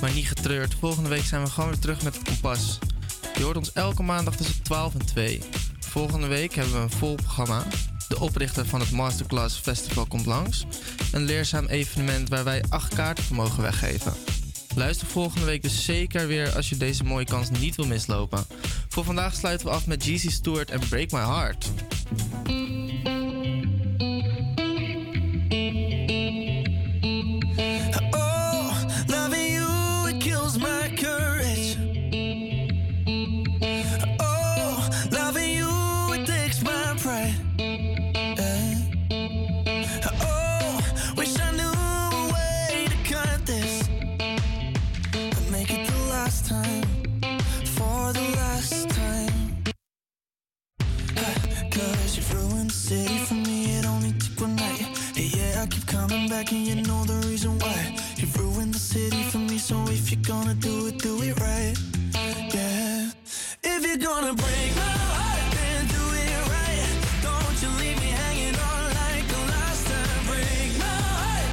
Maar niet getreurd, volgende week zijn we gewoon weer terug met het kompas. Je hoort ons elke maandag tussen 12 en 2. Volgende week hebben we een vol programma. De oprichter van het Masterclass Festival komt langs. Een leerzaam evenement waar wij acht kaarten voor mogen weggeven. Luister volgende week dus zeker weer als je deze mooie kans niet wil mislopen. Voor vandaag sluiten we af met Jeezy Stewart en Break My Heart.